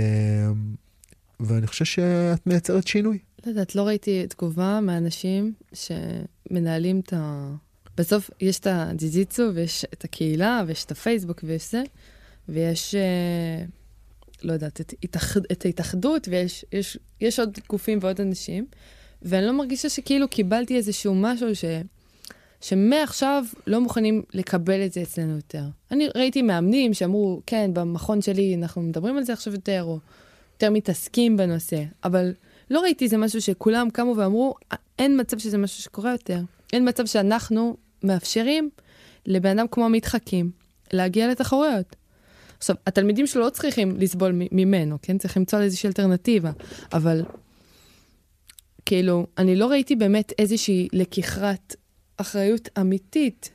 ואני חושב שאת מייצרת שינוי. לא יודעת, לא ראיתי תגובה מאנשים שמנהלים את ה... בסוף יש את הג'י-ג'יצו ויש את הקהילה ויש את הפייסבוק ויש זה, ויש, אה, לא יודעת, את, התאח, את ההתאחדות ויש יש, יש עוד גופים ועוד אנשים, ואני לא מרגישה שכאילו קיבלתי איזשהו משהו ש... שמעכשיו לא מוכנים לקבל את זה אצלנו יותר. אני ראיתי מאמנים שאמרו, כן, במכון שלי אנחנו מדברים על זה עכשיו יותר, או יותר מתעסקים בנושא, אבל לא ראיתי איזה משהו שכולם קמו ואמרו, אין מצב שזה משהו שקורה יותר. אין מצב שאנחנו מאפשרים לבן אדם כמו המתחקים להגיע לתחרויות. עכשיו, התלמידים שלו לא צריכים לסבול ממנו, כן? צריך למצוא איזושהי אלטרנטיבה, אבל כאילו, אני לא ראיתי באמת איזושהי לקיחת אחריות אמיתית.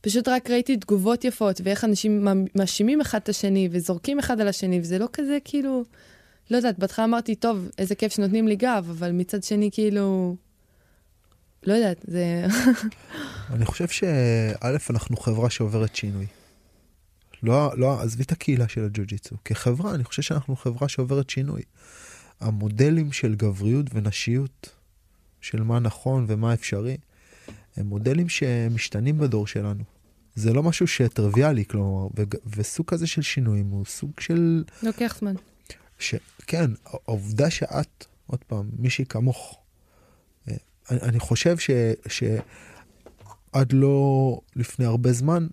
פשוט רק ראיתי תגובות יפות, ואיך אנשים מאשימים אחד את השני, וזורקים אחד על השני, וזה לא כזה כאילו... לא יודעת, בהתחלה אמרתי, טוב, איזה כיף שנותנים לי גב, אבל מצד שני, כאילו... לא יודעת, זה... אני חושב שא', אנחנו חברה שעוברת שינוי. לא, לא, עזבי את הקהילה של הג'ו-ג'יצו. כחברה, אני חושב שאנחנו חברה שעוברת שינוי. המודלים של גבריות ונשיות, של מה נכון ומה אפשרי, הם מודלים שמשתנים בדור שלנו. זה לא משהו שטריוויאלי, כלומר, וסוג כזה של שינויים הוא סוג של... לוקח זמן. ש... כן, העובדה שאת עוד פעם, מישהי כמוך. אה, אני, אני חושב ש, שעד לא לפני הרבה זמן,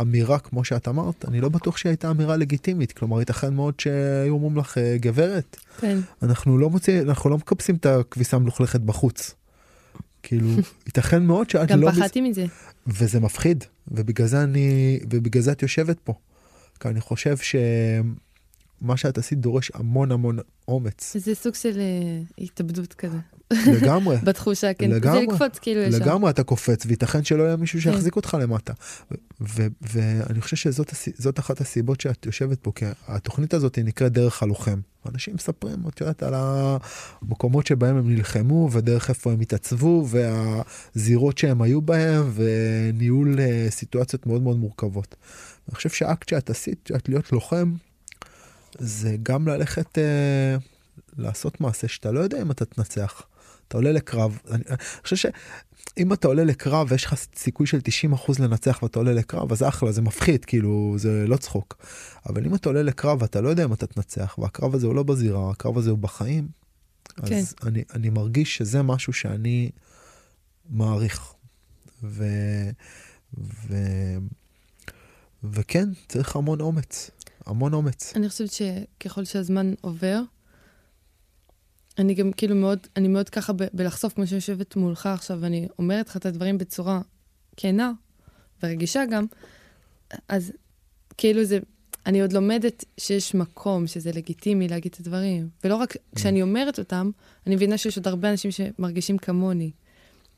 אמירה כמו שאת אמרת, אני לא בטוח שהייתה אמירה לגיטימית. כלומר, ייתכן מאוד שהיו אומרים לך, "אה, גברת, כן. אנחנו לא מוצאים, אנחנו לא מקפסים את הכביסה המלוכלכת בחוץ. כאילו, ייתכן מאוד שאת גם לא... פחדתי מזה. וזה מפחיד, ובגלל זה אני, ובגלל זה את יושבת פה. כי אני חושב שמה שאת עשית דורש המון המון אומץ. זה סוג של אה, התאבדות כזה. לגמרי. בתחושה, כן. לגמרי. זה לקפוץ כאילו ישר. לגמרי אתה קופץ, וייתכן שלא יהיה מישהו כן. שיחזיק אותך למטה. ואני חושב שזאת אחת הסיבות שאת יושבת פה, כי התוכנית הזאת נקראת דרך הלוחם. אנשים מספרים, את יודעת, על המקומות שבהם הם נלחמו, ודרך איפה הם התעצבו, והזירות שהם היו בהם, וניהול אה, סיטואציות מאוד מאוד מורכבות. אני חושב שהאקט שאת עשית, שאת להיות לוחם, זה גם ללכת אה, לעשות מעשה שאתה לא יודע אם אתה תנצח. אתה עולה לקרב, אני, אני חושב שאם אתה עולה לקרב ויש לך סיכוי של 90% לנצח ואתה עולה לקרב, אז אחלה, זה מפחיד, כאילו, זה לא צחוק. אבל אם אתה עולה לקרב ואתה לא יודע אם אתה תנצח, והקרב הזה הוא לא בזירה, הקרב הזה הוא בחיים, אז כן. אני, אני מרגיש שזה משהו שאני מעריך. ו, ו, וכן, צריך המון אומץ, המון אומץ. אני חושבת שככל שהזמן עובר, אני גם כאילו מאוד, אני מאוד ככה ב- בלחשוף, כמו שאני יושבת מולך עכשיו, ואני אומרת לך את הדברים בצורה כנה ורגישה גם, אז כאילו זה, אני עוד לומדת שיש מקום, שזה לגיטימי להגיד את הדברים. ולא רק כשאני אומרת אותם, אני מבינה שיש עוד הרבה אנשים שמרגישים כמוני.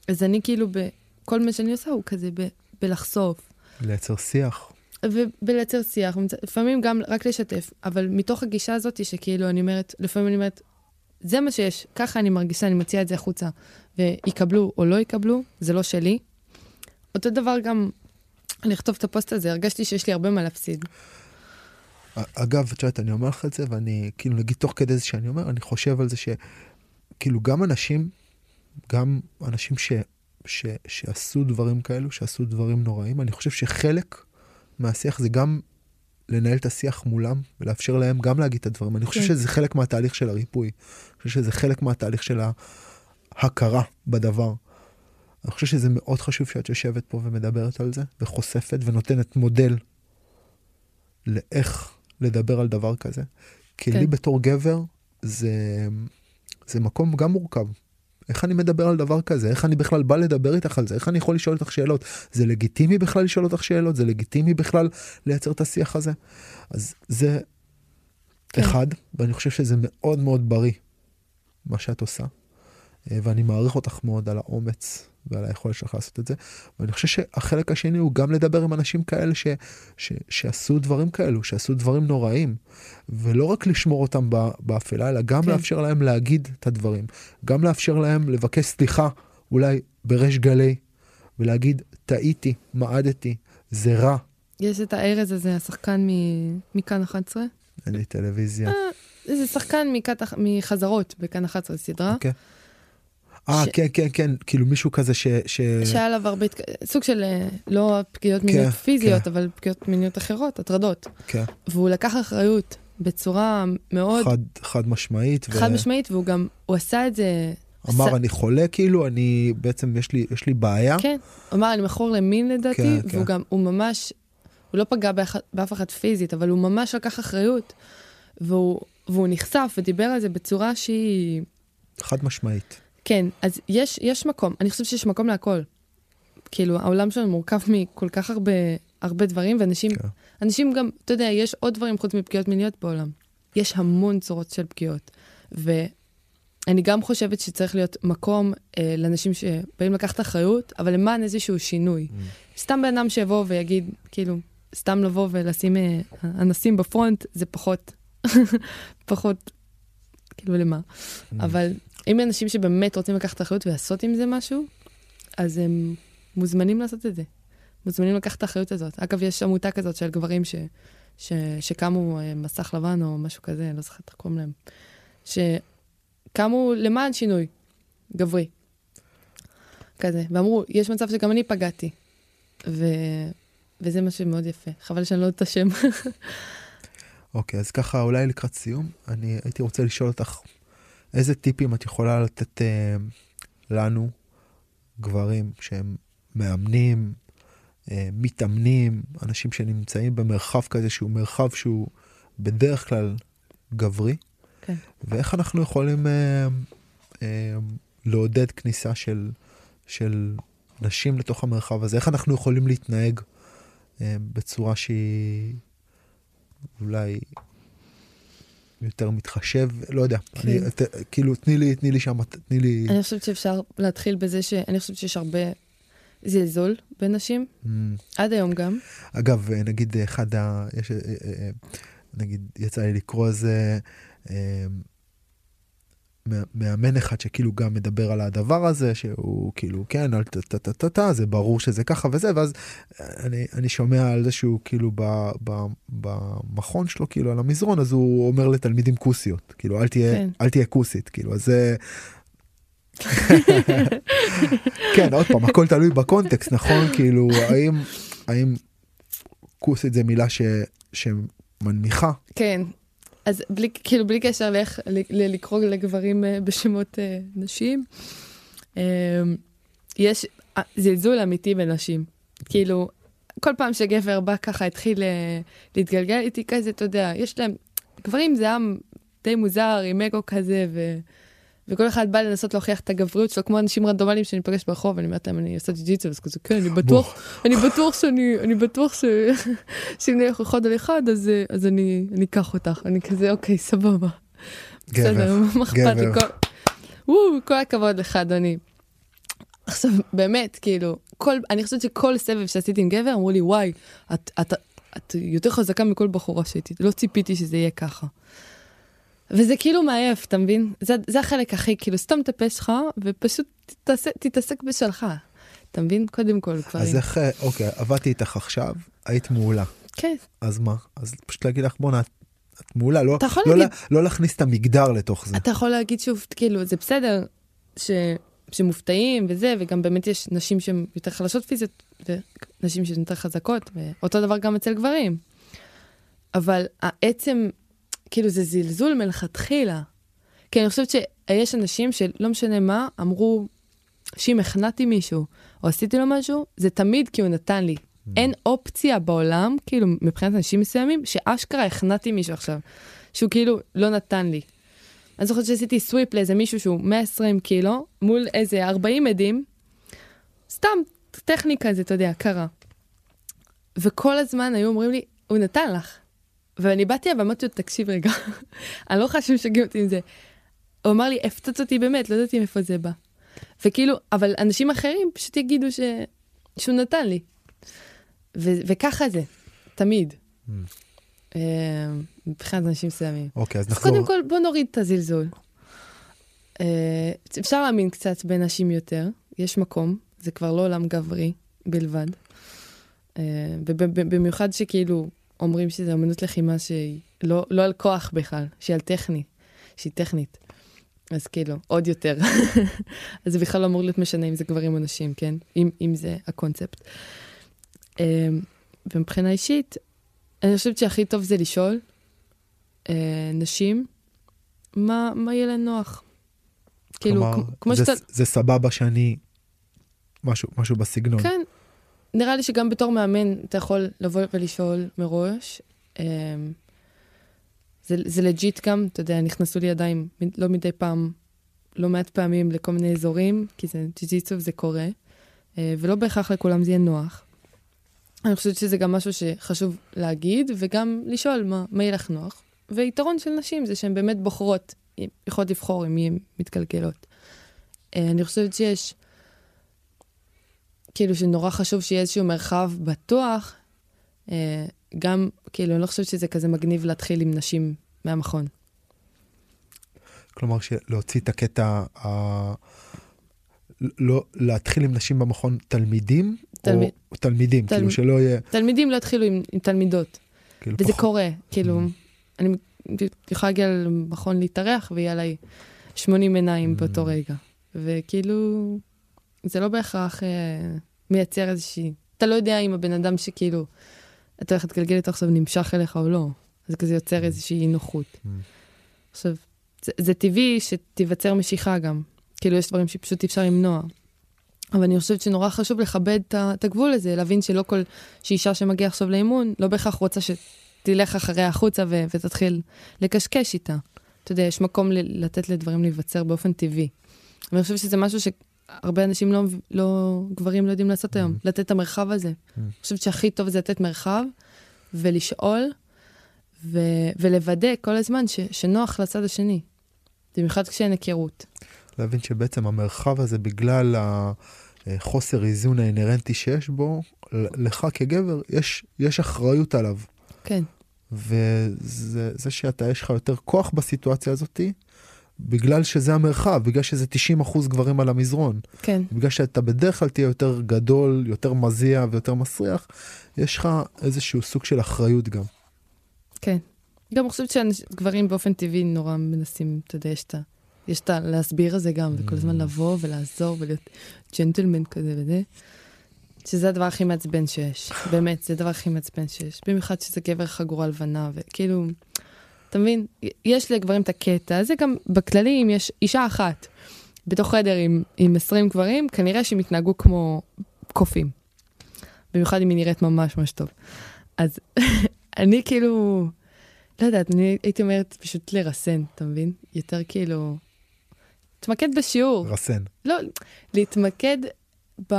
אז אני כאילו, ב, כל מה שאני עושה הוא כזה ב, בלחשוף. לייצר שיח. ובלייצר שיח, לפעמים גם רק לשתף, אבל מתוך הגישה הזאת שכאילו אני אומרת, לפעמים אני אומרת, זה מה שיש, ככה אני מרגישה, אני מציעה את זה החוצה, ויקבלו או לא יקבלו, זה לא שלי. אותו דבר גם, אני אכתוב את הפוסט הזה, הרגשתי שיש לי הרבה מה להפסיד. אגב, את יודעת, אני אומר לך את זה, ואני, כאילו, נגיד, תוך כדי זה שאני אומר, אני חושב על זה שכאילו, גם אנשים, גם אנשים ש, ש, שעשו דברים כאלו, שעשו דברים נוראים, אני חושב שחלק מהשיח זה גם לנהל את השיח מולם, ולאפשר להם גם להגיד את הדברים. אני חושב כן. שזה חלק מהתהליך של הריפוי. אני חושב שזה חלק מהתהליך של ההכרה בדבר. אני חושב שזה מאוד חשוב שאת יושבת פה ומדברת על זה, וחושפת ונותנת מודל לאיך לדבר על דבר כזה. כי כן. לי בתור גבר זה, זה מקום גם מורכב. איך אני מדבר על דבר כזה? איך אני בכלל בא לדבר איתך על זה? איך אני יכול לשאול אותך שאלות? זה לגיטימי בכלל לשאול אותך שאלות? זה לגיטימי בכלל לייצר את השיח הזה? אז זה כן. אחד, ואני חושב שזה מאוד מאוד בריא, מה שאת עושה. אה, ואני מעריך אותך מאוד על האומץ ועל היכולת שלך לעשות את זה. ואני חושב שהחלק השני הוא גם לדבר עם אנשים כאלה ש, ש, שעשו דברים כאלו, שעשו דברים נוראים, ולא רק לשמור אותם באפלה, אלא גם כן. לאפשר להם להגיד את הדברים, גם לאפשר להם לבקש סליחה, אולי בריש גלי, ולהגיד, טעיתי, מעדתי, זה רע. יש את הארז הזה, השחקן מ- מכאן 11. אין לי טלוויזיה. זה שחקן מכת, מחזרות בכאן 11 סדרה. אוקיי. אה, ש- כן, כן, כן, כאילו מישהו כזה ש... ש... שהיה עליו הרבה, סוג של, אה, לא פגיעות כן, מיניות פיזיות, כן. אבל פגיעות מיניות אחרות, הטרדות. כן, והוא לקח אחריות בצורה מאוד חד, חד משמעית. ו- חד משמעית, והוא גם, הוא עשה את זה... אמר, עשה- אני חולה, כאילו, אני, בעצם יש לי, יש לי בעיה. כן, אמר, אני מכור למין לדעתי, כן, והוא כן. גם, הוא ממש, הוא לא פגע באח, באף אחד פיזית, אבל הוא ממש לקח אחריות. והוא, והוא נחשף ודיבר על זה בצורה שהיא... חד משמעית. כן, אז יש, יש מקום, אני חושבת שיש מקום להכל. כאילו, העולם שלנו מורכב מכל כך הרבה, הרבה דברים, ואנשים כן. אנשים גם, אתה יודע, יש עוד דברים חוץ מפגיעות מיניות בעולם. יש המון צורות של פגיעות. ואני גם חושבת שצריך להיות מקום אה, לאנשים שבאים לקחת אחריות, אבל למען איזשהו שינוי. סתם בן אדם שיבוא ויגיד, כאילו, סתם לבוא ולשים אה, אנסים בפרונט, זה פחות, פחות, כאילו, למה? אבל אם אנשים שבאמת רוצים לקחת אחריות ולעשות עם זה משהו, אז הם מוזמנים לעשות את זה. מוזמנים לקחת את האחריות הזאת. אגב, יש עמותה כזאת של גברים ש, ש, שקמו אה, מסך לבן או משהו כזה, לא זוכרת איך קוראים להם, שקמו למען שינוי גברי. כזה, ואמרו, יש מצב שגם אני פגעתי. ו... וזה מה שמאוד יפה. חבל שאני לא יודעת את השם. אוקיי, אז ככה, אולי לקראת סיום, אני הייתי רוצה לשאול אותך, איזה טיפים את יכולה לתת אה, לנו, גברים שהם מאמנים, אה, מתאמנים, אנשים שנמצאים במרחב כזה שהוא מרחב שהוא בדרך כלל גברי, כן. ואיך אנחנו יכולים אה, אה, לעודד כניסה של, של נשים לתוך המרחב הזה, איך אנחנו יכולים להתנהג אה, בצורה שהיא אולי יותר מתחשב, לא יודע, כן. אני, ת, כאילו תני לי, תני לי שם, תני לי... אני חושבת שאפשר להתחיל בזה שאני חושבת שיש הרבה זלזול בנשים, Mm. עד היום גם. אגב, אה, נגיד אחד ה... יש, אה, אה, אה, נגיד, יצא לי לקרוא איזה אה, מאמן אחד שכאילו גם מדבר על הדבר הזה, שהוא כאילו, כן, אל טה-טה-טה-טה, זה ברור שזה ככה וזה, ואז אני, אני שומע על זה שהוא כאילו ב, ב, במכון שלו, כאילו על המזרון, אז הוא אומר לתלמידים כוסיות, כאילו, אל תהיה, כן. אל תהיה כוסית, כאילו, אז זה... כן, עוד פעם, הכל תלוי בקונטקסט, נכון? כאילו, האם, האם כוסית זה מילה ש, שמנמיכה? כן. אז בלי, כאילו, בלי קשר לאיך לקרוא לגברים אה, בשמות אה, נשים, אה, יש אה, זלזול אמיתי בנשים. כאילו, כל פעם שגבר בא ככה, התחיל להתגלגל איתי כזה, אתה יודע, יש להם, גברים זה עם די מוזר, עם אגו כזה, ו... וכל אחד בא לנסות להוכיח את הגבריות שלו, כמו אנשים רנדומליים שאני פוגש ברחוב, אני אומרת להם, אני עושה ג'י-ג'יצו, אז כזה, כן, אני בטוח, אני בטוח שאני, אני בטוח ש... שאם נלך אחד על אחד, אז, אז אני, אני אקח אותך. אני כזה, אוקיי, סבבה. בסדר, גבר, מה אכפת לי? גבר. כל- וואו, כל הכבוד לך, אדוני. עכשיו, באמת, כאילו, כל, אני חושבת שכל סבב שעשיתי עם גבר, אמרו לי, וואי, את, את, את יותר חזקה מכל בחורה שהייתי, לא ציפיתי שזה יהיה ככה. וזה כאילו מעייף, אתה מבין? זה, זה החלק הכי, כאילו, סתום את הפה שלך, ופשוט תתעסק, תתעסק בשלך. אתה מבין? קודם כל, גברים. אז איך, אה, אוקיי, עבדתי איתך עכשיו, היית מעולה. כן, אז מה? אז פשוט להגיד לך, בואנה, את מעולה, לא, לא, להגיד- לה- לא להכניס את המגדר לתוך זה. אתה יכול להגיד שוב, כאילו, זה בסדר ש... שמופתעים וזה, וגם באמת יש נשים שהן יותר חלשות פיזית, ונשים שהן יותר חזקות, ואותו דבר גם אצל גברים. אבל העצם, כאילו, זה זלזול מלכתחילה. כי אני חושבת שיש אנשים שלא משנה מה, אמרו שאם הכנעתי מישהו, או עשיתי לו משהו, זה תמיד כי הוא נתן לי. אין אופציה בעולם, כאילו, מבחינת אנשים מסוימים, שאשכרה הכנעתי מישהו עכשיו, שהוא כאילו לא נתן לי. אני זוכרת שעשיתי סוויפ לאיזה מישהו שהוא 120 קילו, מול איזה 40 עדים, סתם טכני כזה, אתה יודע, קרה. וכל הזמן היו אומרים לי, הוא נתן לך. ואני באתי אליו ואמרתי לו, תקשיב רגע, אני לא יכולה שמשגעים אותי עם זה. הוא אמר לי, הפצץ אותי באמת, לא ידעתי מאיפה זה בא. וכאילו, אבל אנשים אחרים פשוט יגידו ש... שהוא נתן לי. ו- וככה זה, תמיד. Mm. אה, מבחינת אנשים מסוימים. אוקיי, אז אז נחזור. קודם כל, בוא נוריד את הזלזול. אה, אפשר להאמין קצת בנשים יותר, יש מקום, זה כבר לא עולם גברי בלבד. אה, ובמיוחד שכאילו אומרים שזה אמנות לחימה שהיא לא, לא על כוח בכלל, שהיא על טכני, שהיא טכנית. אז כאילו, עוד יותר. אז זה בכלל לא אמור להיות משנה אם זה גברים או נשים, כן? אם, אם זה הקונספט. אה, ומבחינה אישית, אני חושבת שהכי טוב זה לשאול אה, נשים מה, מה יהיה להן נוח. כאילו, כלומר, כמו- כמו זה, שאתה... זה סבבה שאני... משהו, משהו בסגנון. כן, נראה לי שגם בתור מאמן אתה יכול לבוא ולשאול מראש. אמ, זה, זה לג'יט גם, אתה יודע, נכנסו לי ידיים מ- לא מדי פעם, לא מעט פעמים לכל מיני אזורים, כי זה ג'י-ג'יצו וזה קורה, אה, ולא בהכרח לכולם זה יהיה נוח. אני חושבת שזה גם משהו שחשוב להגיד, וגם לשאול מה, מה יהיה לך נוח. ויתרון של נשים זה שהן באמת בוחרות, יכולות לבחור עם מי הן מתגלגלות. אה, אני חושבת שיש... כאילו שנורא חשוב שיהיה איזשהו מרחב בטוח, אה, גם, כאילו, אני לא חושבת שזה כזה מגניב להתחיל עם נשים מהמכון. כלומר, להוציא את הקטע, ה... לא, להתחיל עם נשים במכון תלמידים, תלמיד- או תלמידים, תל- כאילו שלא יהיה, תלמידים לא התחילו עם, עם תלמידות, כאילו וזה פחות- קורה, כאילו, אני יכולה להגיע למכון להתארח ויהיה עליי 80 עיניים באותו רגע, וכאילו, זה לא בהכרח אה, מייצר איזושהי, אתה לא יודע אם הבן אדם שכאילו, אתה הולך להתגלגל איתו עכשיו נמשך אליך או לא, זה כזה יוצר איזושהי אי נוחות. Mm. עכשיו, זה, זה טבעי שתיווצר משיכה גם. כאילו, יש דברים שפשוט אי אפשר למנוע. אבל אני חושבת שנורא חשוב לכבד את הגבול הזה, להבין שלא כל, שאישה שמגיעה עכשיו לאימון, לא בהכרח רוצה שתלך אחריה החוצה ו- ותתחיל לקשקש איתה. אתה יודע, יש מקום לתת לדברים להיווצר באופן טבעי. ואני חושבת שזה משהו שהרבה אנשים לא, לא, גברים לא יודעים לעשות היום, לתת את המרחב הזה. אני חושבת שהכי טוב זה לתת מרחב ולשאול, ו- ולוודא כל הזמן ש- שנוח לצד השני. במיוחד כשאין היכרות. להבין שבעצם המרחב הזה, בגלל החוסר איזון האינהרנטי שיש בו, לך כגבר, יש, יש אחריות עליו. כן. וזה שאתה, יש לך יותר כוח בסיטואציה הזאתי, בגלל שזה המרחב, בגלל שזה 90 אחוז גברים על המזרון. כן. בגלל שאתה בדרך כלל תהיה יותר גדול, יותר מזיע ויותר מסריח, יש לך איזשהו סוג של אחריות גם. כן. גם אני חושבת שגברים באופן טבעי נורא מנסים, אתה יודע, יש את ה... יש את הלהסביר את זה גם, וכל הזמן Mm. לבוא ולעזור ולהיות ג'נטלמן כזה וזה. שזה הדבר הכי מעצבן שיש. באמת, זה הדבר הכי מעצבן שיש. במיוחד שזה גבר חגורה לבנה, וכאילו, אתה מבין? יש לגברים את הקטע הזה, גם בכללי, אם יש אישה אחת בתוך חדר עם, עם 20 גברים, כנראה שהם יתנהגו כמו קופים. במיוחד אם היא נראית ממש ממש טוב. אז אני כאילו, לא יודעת, אני הייתי אומרת פשוט לרסן, אתה מבין? יותר כאילו, להתמקד בשיעור. רסן. לא, להתמקד ב...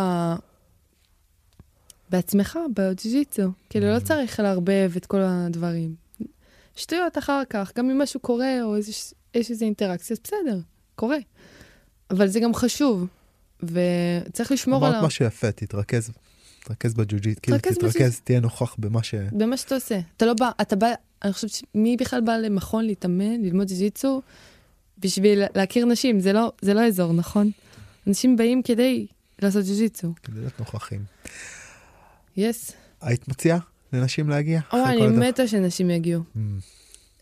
בעצמך, בג'ו-ג'יצו. כאילו, לא צריך לערבב את כל הדברים. שטויות אחר כך, גם אם משהו קורה או איזוש... יש איזו אינטראקציה, אז בסדר, קורה. אבל זה גם חשוב, וצריך לשמור על אמרת. משהו יפה, תתרכז, תתרכז בג'ו-ג'יטסו, כאילו תתרכז בג'ו-ג'יטסו. תהיה נוכח במה ש... במה שאתה עושה. אתה לא בא, אתה בא, אני חושבת שמי בכלל בא למכון להתאמן, ללמוד ג'ו-ג'יטסו, בשביל להכיר נשים, זה לא, זה לא אזור, נכון? אנשים באים כדי לעשות ג'ו-ג'יטסו. כדי להיות נוכחים. yes. היית מציעה לנשים להגיע? או, אני? מתה שאנשים יגיעו. אממ,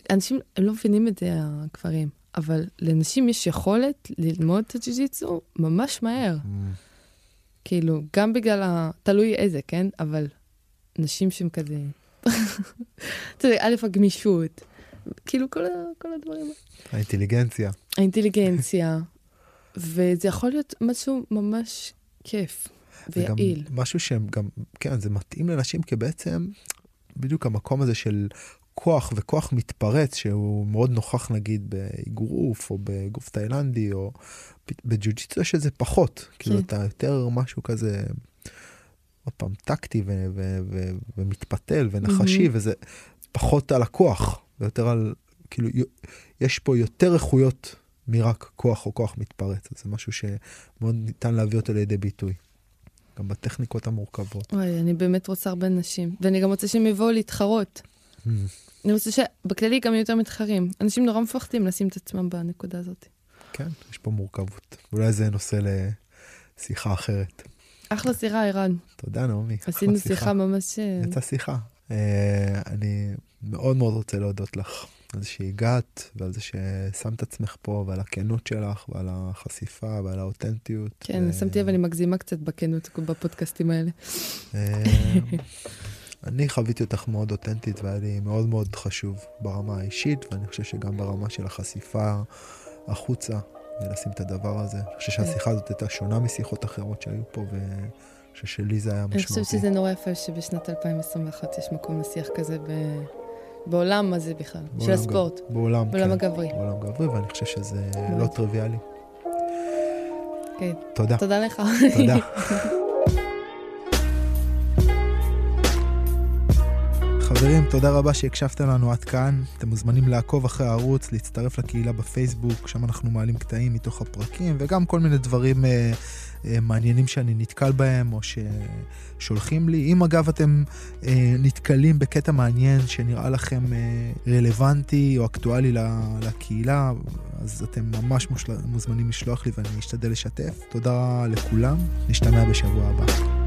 אנשים, הם לא מבינים את זה, הגברים, אבל לנשים יש יכולת ללמוד את הג'ו-ג'יצו ממש מהר. mm. כאילו, גם בגלל ה... תלוי איזה, כן? אבל נשים שהם כזה... אתה יודע, א', הגמישות, כאילו כל, הדברים. האינטליגנציה. האינטליגנציה, וזה יכול להיות משהו ממש כיף ויעיל. משהו שהם גם, כן, זה מתאים לנשים כי בעצם בדיוק המקום הזה של כוח וכוח מתפרץ שהוא מאוד נוכח נגיד באגרוף או בגוף תאילנדי או בג'ו-ג'יצו יש את זה פחות. כאילו אתה יותר משהו כזה, עוד פעם, טקטי ו- ו- ו- ומתפתל ונחשי מהמם. וזה פחות על הכוח ויותר על, כאילו יש פה יותר איכויות מרק כוח או כוח מתפרץ. זה משהו שמאוד ניתן להביא אותו לידי ביטוי. גם בטכניקות המורכבות. וואי, אני באמת רוצה הרבה נשים, ואני גם רוצה שהם יבואו להתחרות. Mm. אני רוצה שבכללי גם יהיו יותר מתחרים. אנשים נורא מפחדים לשים את עצמם בנקודה הזאת. כן, יש פה מורכבות. אולי זה נושא לשיחה אחרת. אחלה שיחה, ערן. תודה, נעמי. עשינו שיחה ממש... אה, יצאה שיחה. אה, אני מאוד מאוד רוצה להודות לך על זה שהגעת ועל זה ששמת עצמך פה ועל הכנות שלך ועל החשיפה ועל האותנטיות. כן, ו- שמתי לב, אני מגזימה קצת בכנות בפודקאסטים האלה. אה, אני חוויתי אותך מאוד אותנטית והיה לי מאוד מאוד חשוב ברמה האישית ואני חושב שגם ברמה של החשיפה החוצה ולשים את הדבר הזה. אני חושב. שהשיחה הזאת הייתה שונה משיחות אחרות שהיו פה ואני חושב שלי זה היה אני משמעותי. חושבת שזה נורא יפה שבשנת 2021 יש מקום לשיח כזה ב- בעולם הזה בכלל, של הספורט, בעולם, בעולם כן, הגברי. בעולם גברי ואני חושב שזה. לא טריוויאלי. כן. תודה. תודה לך. תודה. חברים, תודה רבה שהקשבתם לנו עד כאן. אתם מוזמנים לעקוב אחרי הערוץ, להצטרף לקהילה בפייסבוק, שם אנחנו מעלים קטעים מתוך הפרקים, וגם כל מיני דברים אה, אה, מעניינים שאני נתקל בהם, או ששולחים לי. אם אגב אתם אה, נתקלים בקטע מעניין שנראה לכם אה, רלוונטי או אקטואלי לקהילה, אז אתם ממש מושל... מוזמנים לשלוח לי ואני אשתדל לשתף. תודה לכולם, נשתמע בשבוע הבא.